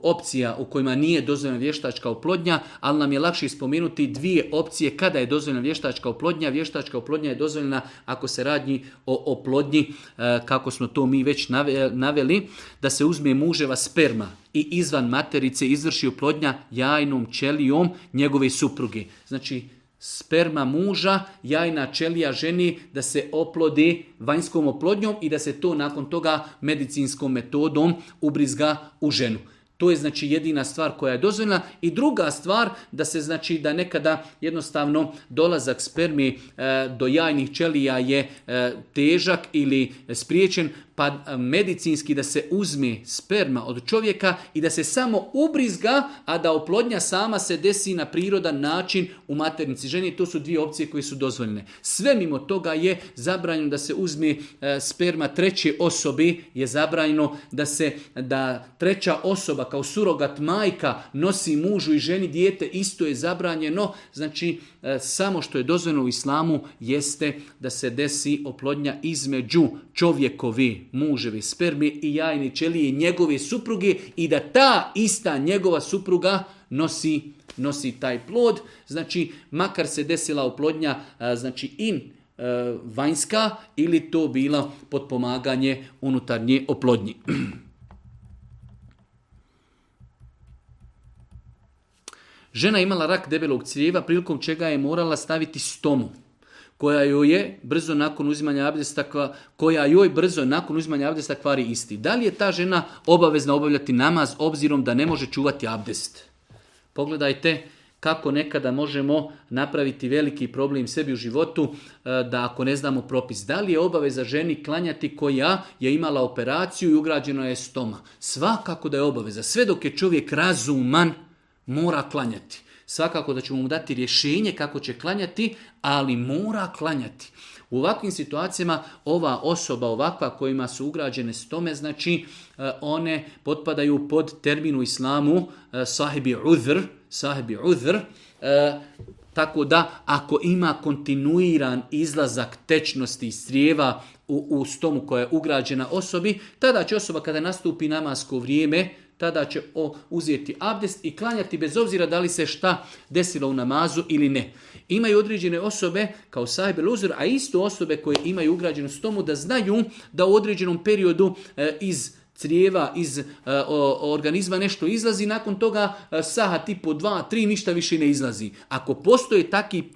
S2: opcija u kojima nije dozvoljena vještačka oplodnja, ali nam je lakše spomenuti dvije opcije kada je dozvoljena vještačka oplodnja. Vještačka oplodnja je dozvoljena ako se radnji o oplodnji, e, kako smo to mi već naveli, da se uzme muževa sperma i izvan materice izvrši oplodnja jajnom ćelijom njegove supruge. Znači, sperma muža, jajna čelija ženi da se oplodi vanjskom oplodnjom i da se to nakon toga medicinskom metodom ubrizga u ženu. To je znači jedina stvar koja je dozvoljena i druga stvar da se znači da nekada jednostavno dolazak spermi e, do jajnih ćelija je e, težak ili spriječen pa e, medicinski da se uzme sperma od čovjeka i da se samo ubrizga, a da oplodnja sama se desi na prirodan način u maternici ženi To su dvije opcije koje su dozvoljene. Sve mimo toga je zabranjeno da se uzme sperma treće osobi, je zabranjeno da se da treća osoba kao surogat majka nosi mužu i ženi dijete, isto je zabranjeno. Znači, e, samo što je dozvoljeno u islamu jeste da se desi oplodnja između čovjekovi muževi spermi i jajni čelije njegove supruge i da ta ista njegova supruga nosi nosi taj plod, znači makar se desila oplodnja e, znači in e, vanjska ili to bila potpomaganje unutarnje oplodnji. (clears throat) Žena imala rak debelog crijeva, prilikom čega je morala staviti stomu koja joj je brzo nakon uzimanja abdesta koja joj brzo nakon uzimanja abdesta kvari isti. Da li je ta žena obavezna obavljati namaz obzirom da ne može čuvati abdest? Pogledajte kako nekada možemo napraviti veliki problem sebi u životu e, da ako ne znamo propis. Da li je obaveza ženi klanjati koja je imala operaciju i ugrađeno je stoma? Svakako da je obaveza. Sve dok je čovjek razuman, mora klanjati. Svakako da ćemo mu dati rješenje kako će klanjati, ali mora klanjati. U ovakvim situacijama ova osoba ovakva kojima su ugrađene stome, znači e, one potpadaju pod terminu islamu e, sahibi udhr, sahibi udr. E, tako da ako ima kontinuiran izlazak tečnosti iz strijeva u, u stomu koja je ugrađena osobi, tada će osoba kada nastupi namasko vrijeme, tada će uzeti abdest i klanjati bez obzira da li se šta desilo u namazu ili ne. Imaju određene osobe kao sahib uzor, a isto osobe koje imaju ugrađenu stomu da znaju da u određenom periodu e, iz crijeva iz e, organizma nešto izlazi, nakon toga e, saha tipo 2, 3, ništa više ne izlazi. Ako postoje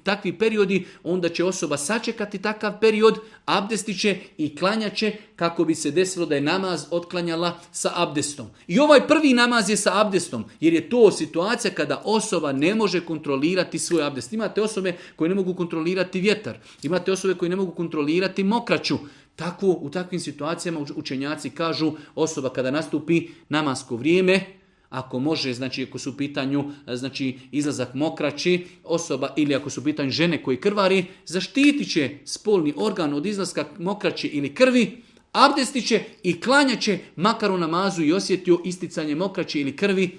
S2: takvi periodi, onda će osoba sačekati takav period, abdestiće i klanjat kako bi se desilo da je namaz otklanjala sa abdestom. I ovaj prvi namaz je sa abdestom, jer je to situacija kada osoba ne može kontrolirati svoj abdest. Imate osobe koje ne mogu kontrolirati vjetar, imate osobe koje ne mogu kontrolirati mokraću. Tako, u takvim situacijama učenjaci kažu osoba kada nastupi namasko vrijeme, ako može, znači ako su u pitanju znači, izlazak mokraći, osoba ili ako su u pitanju žene koji krvari, zaštitit će spolni organ od izlaska mokrači ili krvi, abdestit će i klanjaće će makar u namazu i osjetio isticanje mokraće ili krvi,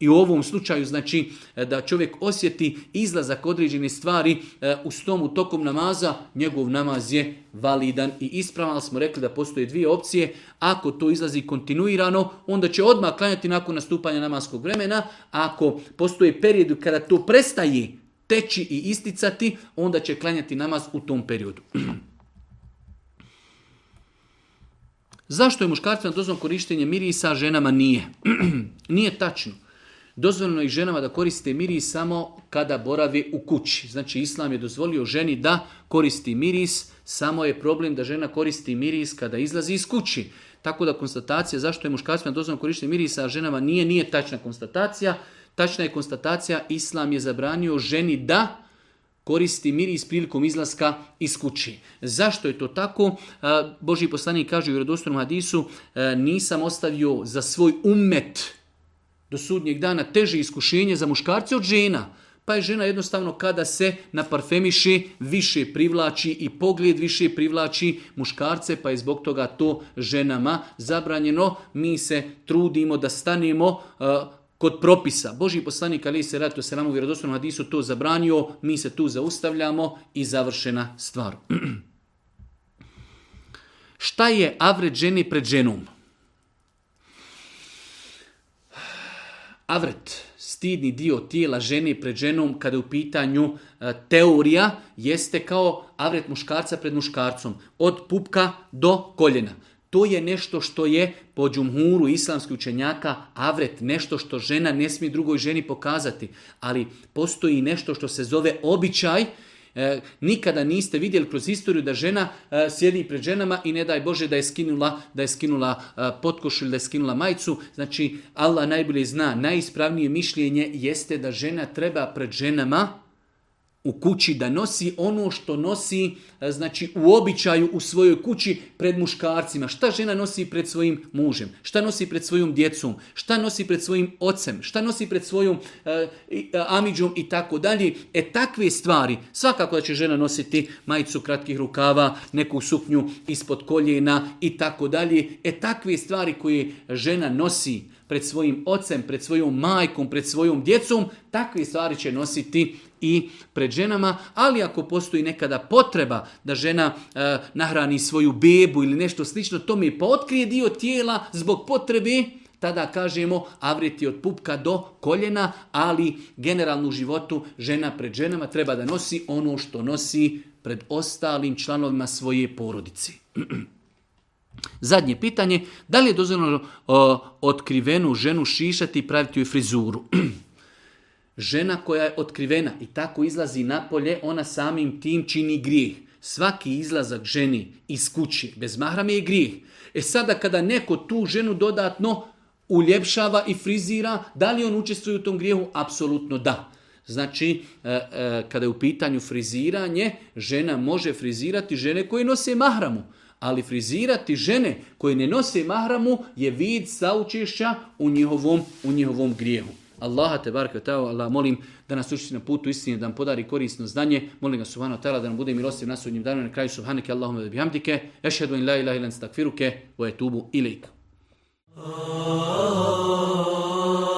S2: i u ovom slučaju, znači, e, da čovjek osjeti izlazak određene stvari e, u stomu tokom namaza, njegov namaz je validan i ispravan. Ali smo rekli da postoje dvije opcije. Ako to izlazi kontinuirano, onda će odmah klanjati nakon nastupanja namaskog vremena. Ako postoje period kada to prestaje teći i isticati, onda će klanjati namaz u tom periodu. (clears throat) Zašto je muškarcima dozvan korištenje mirisa, a ženama nije? (clears throat) nije tačno. Dozvoljeno je ženama da koriste miris samo kada borave u kući. Znači, Islam je dozvolio ženi da koristi miris, samo je problem da žena koristi miris kada izlazi iz kući. Tako da konstatacija zašto je muškarcima dozvoljeno koristiti miris, a ženama nije, nije tačna konstatacija. Tačna je konstatacija, Islam je zabranio ženi da koristi miris prilikom izlaska iz kući. Zašto je to tako? Boži poslanik kaže u vjerodostojnom hadisu, e, nisam ostavio za svoj umet do sudnjeg dana teže iskušenje za muškarce od žena. Pa je žena jednostavno kada se na parfemiši više privlači i pogled više privlači muškarce, pa je zbog toga to ženama zabranjeno. Mi se trudimo da stanemo kod propisa. Boži poslanik Ali se o selamu vjerodostojnom hadisu to zabranio, mi se tu zaustavljamo i završena stvar. (clears throat) Šta je avred ženi pred ženom? avret, stidni dio tijela žene pred ženom kada je u pitanju e, teorija, jeste kao avret muškarca pred muškarcom, od pupka do koljena. To je nešto što je po džumhuru islamskih učenjaka avret, nešto što žena ne smije drugoj ženi pokazati, ali postoji nešto što se zove običaj E, nikada niste vidjeli kroz istoriju da žena e, sjedi pred ženama i ne daj Bože da je skinula, da je skinula e, ili da je skinula majicu. Znači, Allah najbolje zna, najispravnije mišljenje jeste da žena treba pred ženama u kući, da nosi ono što nosi e, znači, u običaju u svojoj kući pred muškarcima. Šta žena nosi pred svojim mužem? Šta nosi pred svojom djecom? Šta nosi pred svojim ocem? Šta nosi pred svojom e, e, amiđom i tako dalje? E takve stvari, svakako da će žena nositi majicu kratkih rukava, neku suknju ispod koljena i tako dalje. E takve stvari koje žena nosi, pred svojim ocem, pred svojom majkom, pred svojom djecom, takve stvari će nositi i pred ženama, ali ako postoji nekada potreba da žena e, nahrani svoju bebu ili nešto slično, to mi pa otkrije dio tijela zbog potrebe, tada kažemo avreti od pupka do koljena, ali generalno u životu žena pred ženama treba da nosi ono što nosi pred ostalim članovima svoje porodice. (clears throat) Zadnje pitanje, da li je dozvoljeno otkrivenu ženu šišati i praviti joj frizuru? (clears throat) Žena koja je otkrivena i tako izlazi napolje, ona samim tim čini grijeh. Svaki izlazak ženi iz kući bez mahrame je grijeh. E sada kada neko tu ženu dodatno uljepšava i frizira, da li on učestvuje u tom grijehu? Apsolutno da. Znači, e, e, kada je u pitanju friziranje, žena može frizirati žene koje nose mahramu. Ali frizirati žene koje ne nose mahramu je vid saučešća u njihovom, u njihovom grijehu. Allaha te barka tao, Allah molim da nas učiti na putu istine, da nam podari korisno znanje. Molim ga subhanahu ta'ala da nam bude milostiv na sudnjem danu na kraju subhanike Allahumma da bihamdike. Ešhedu in la ilaha ilan stakfiruke wa etubu ilaik. Ah.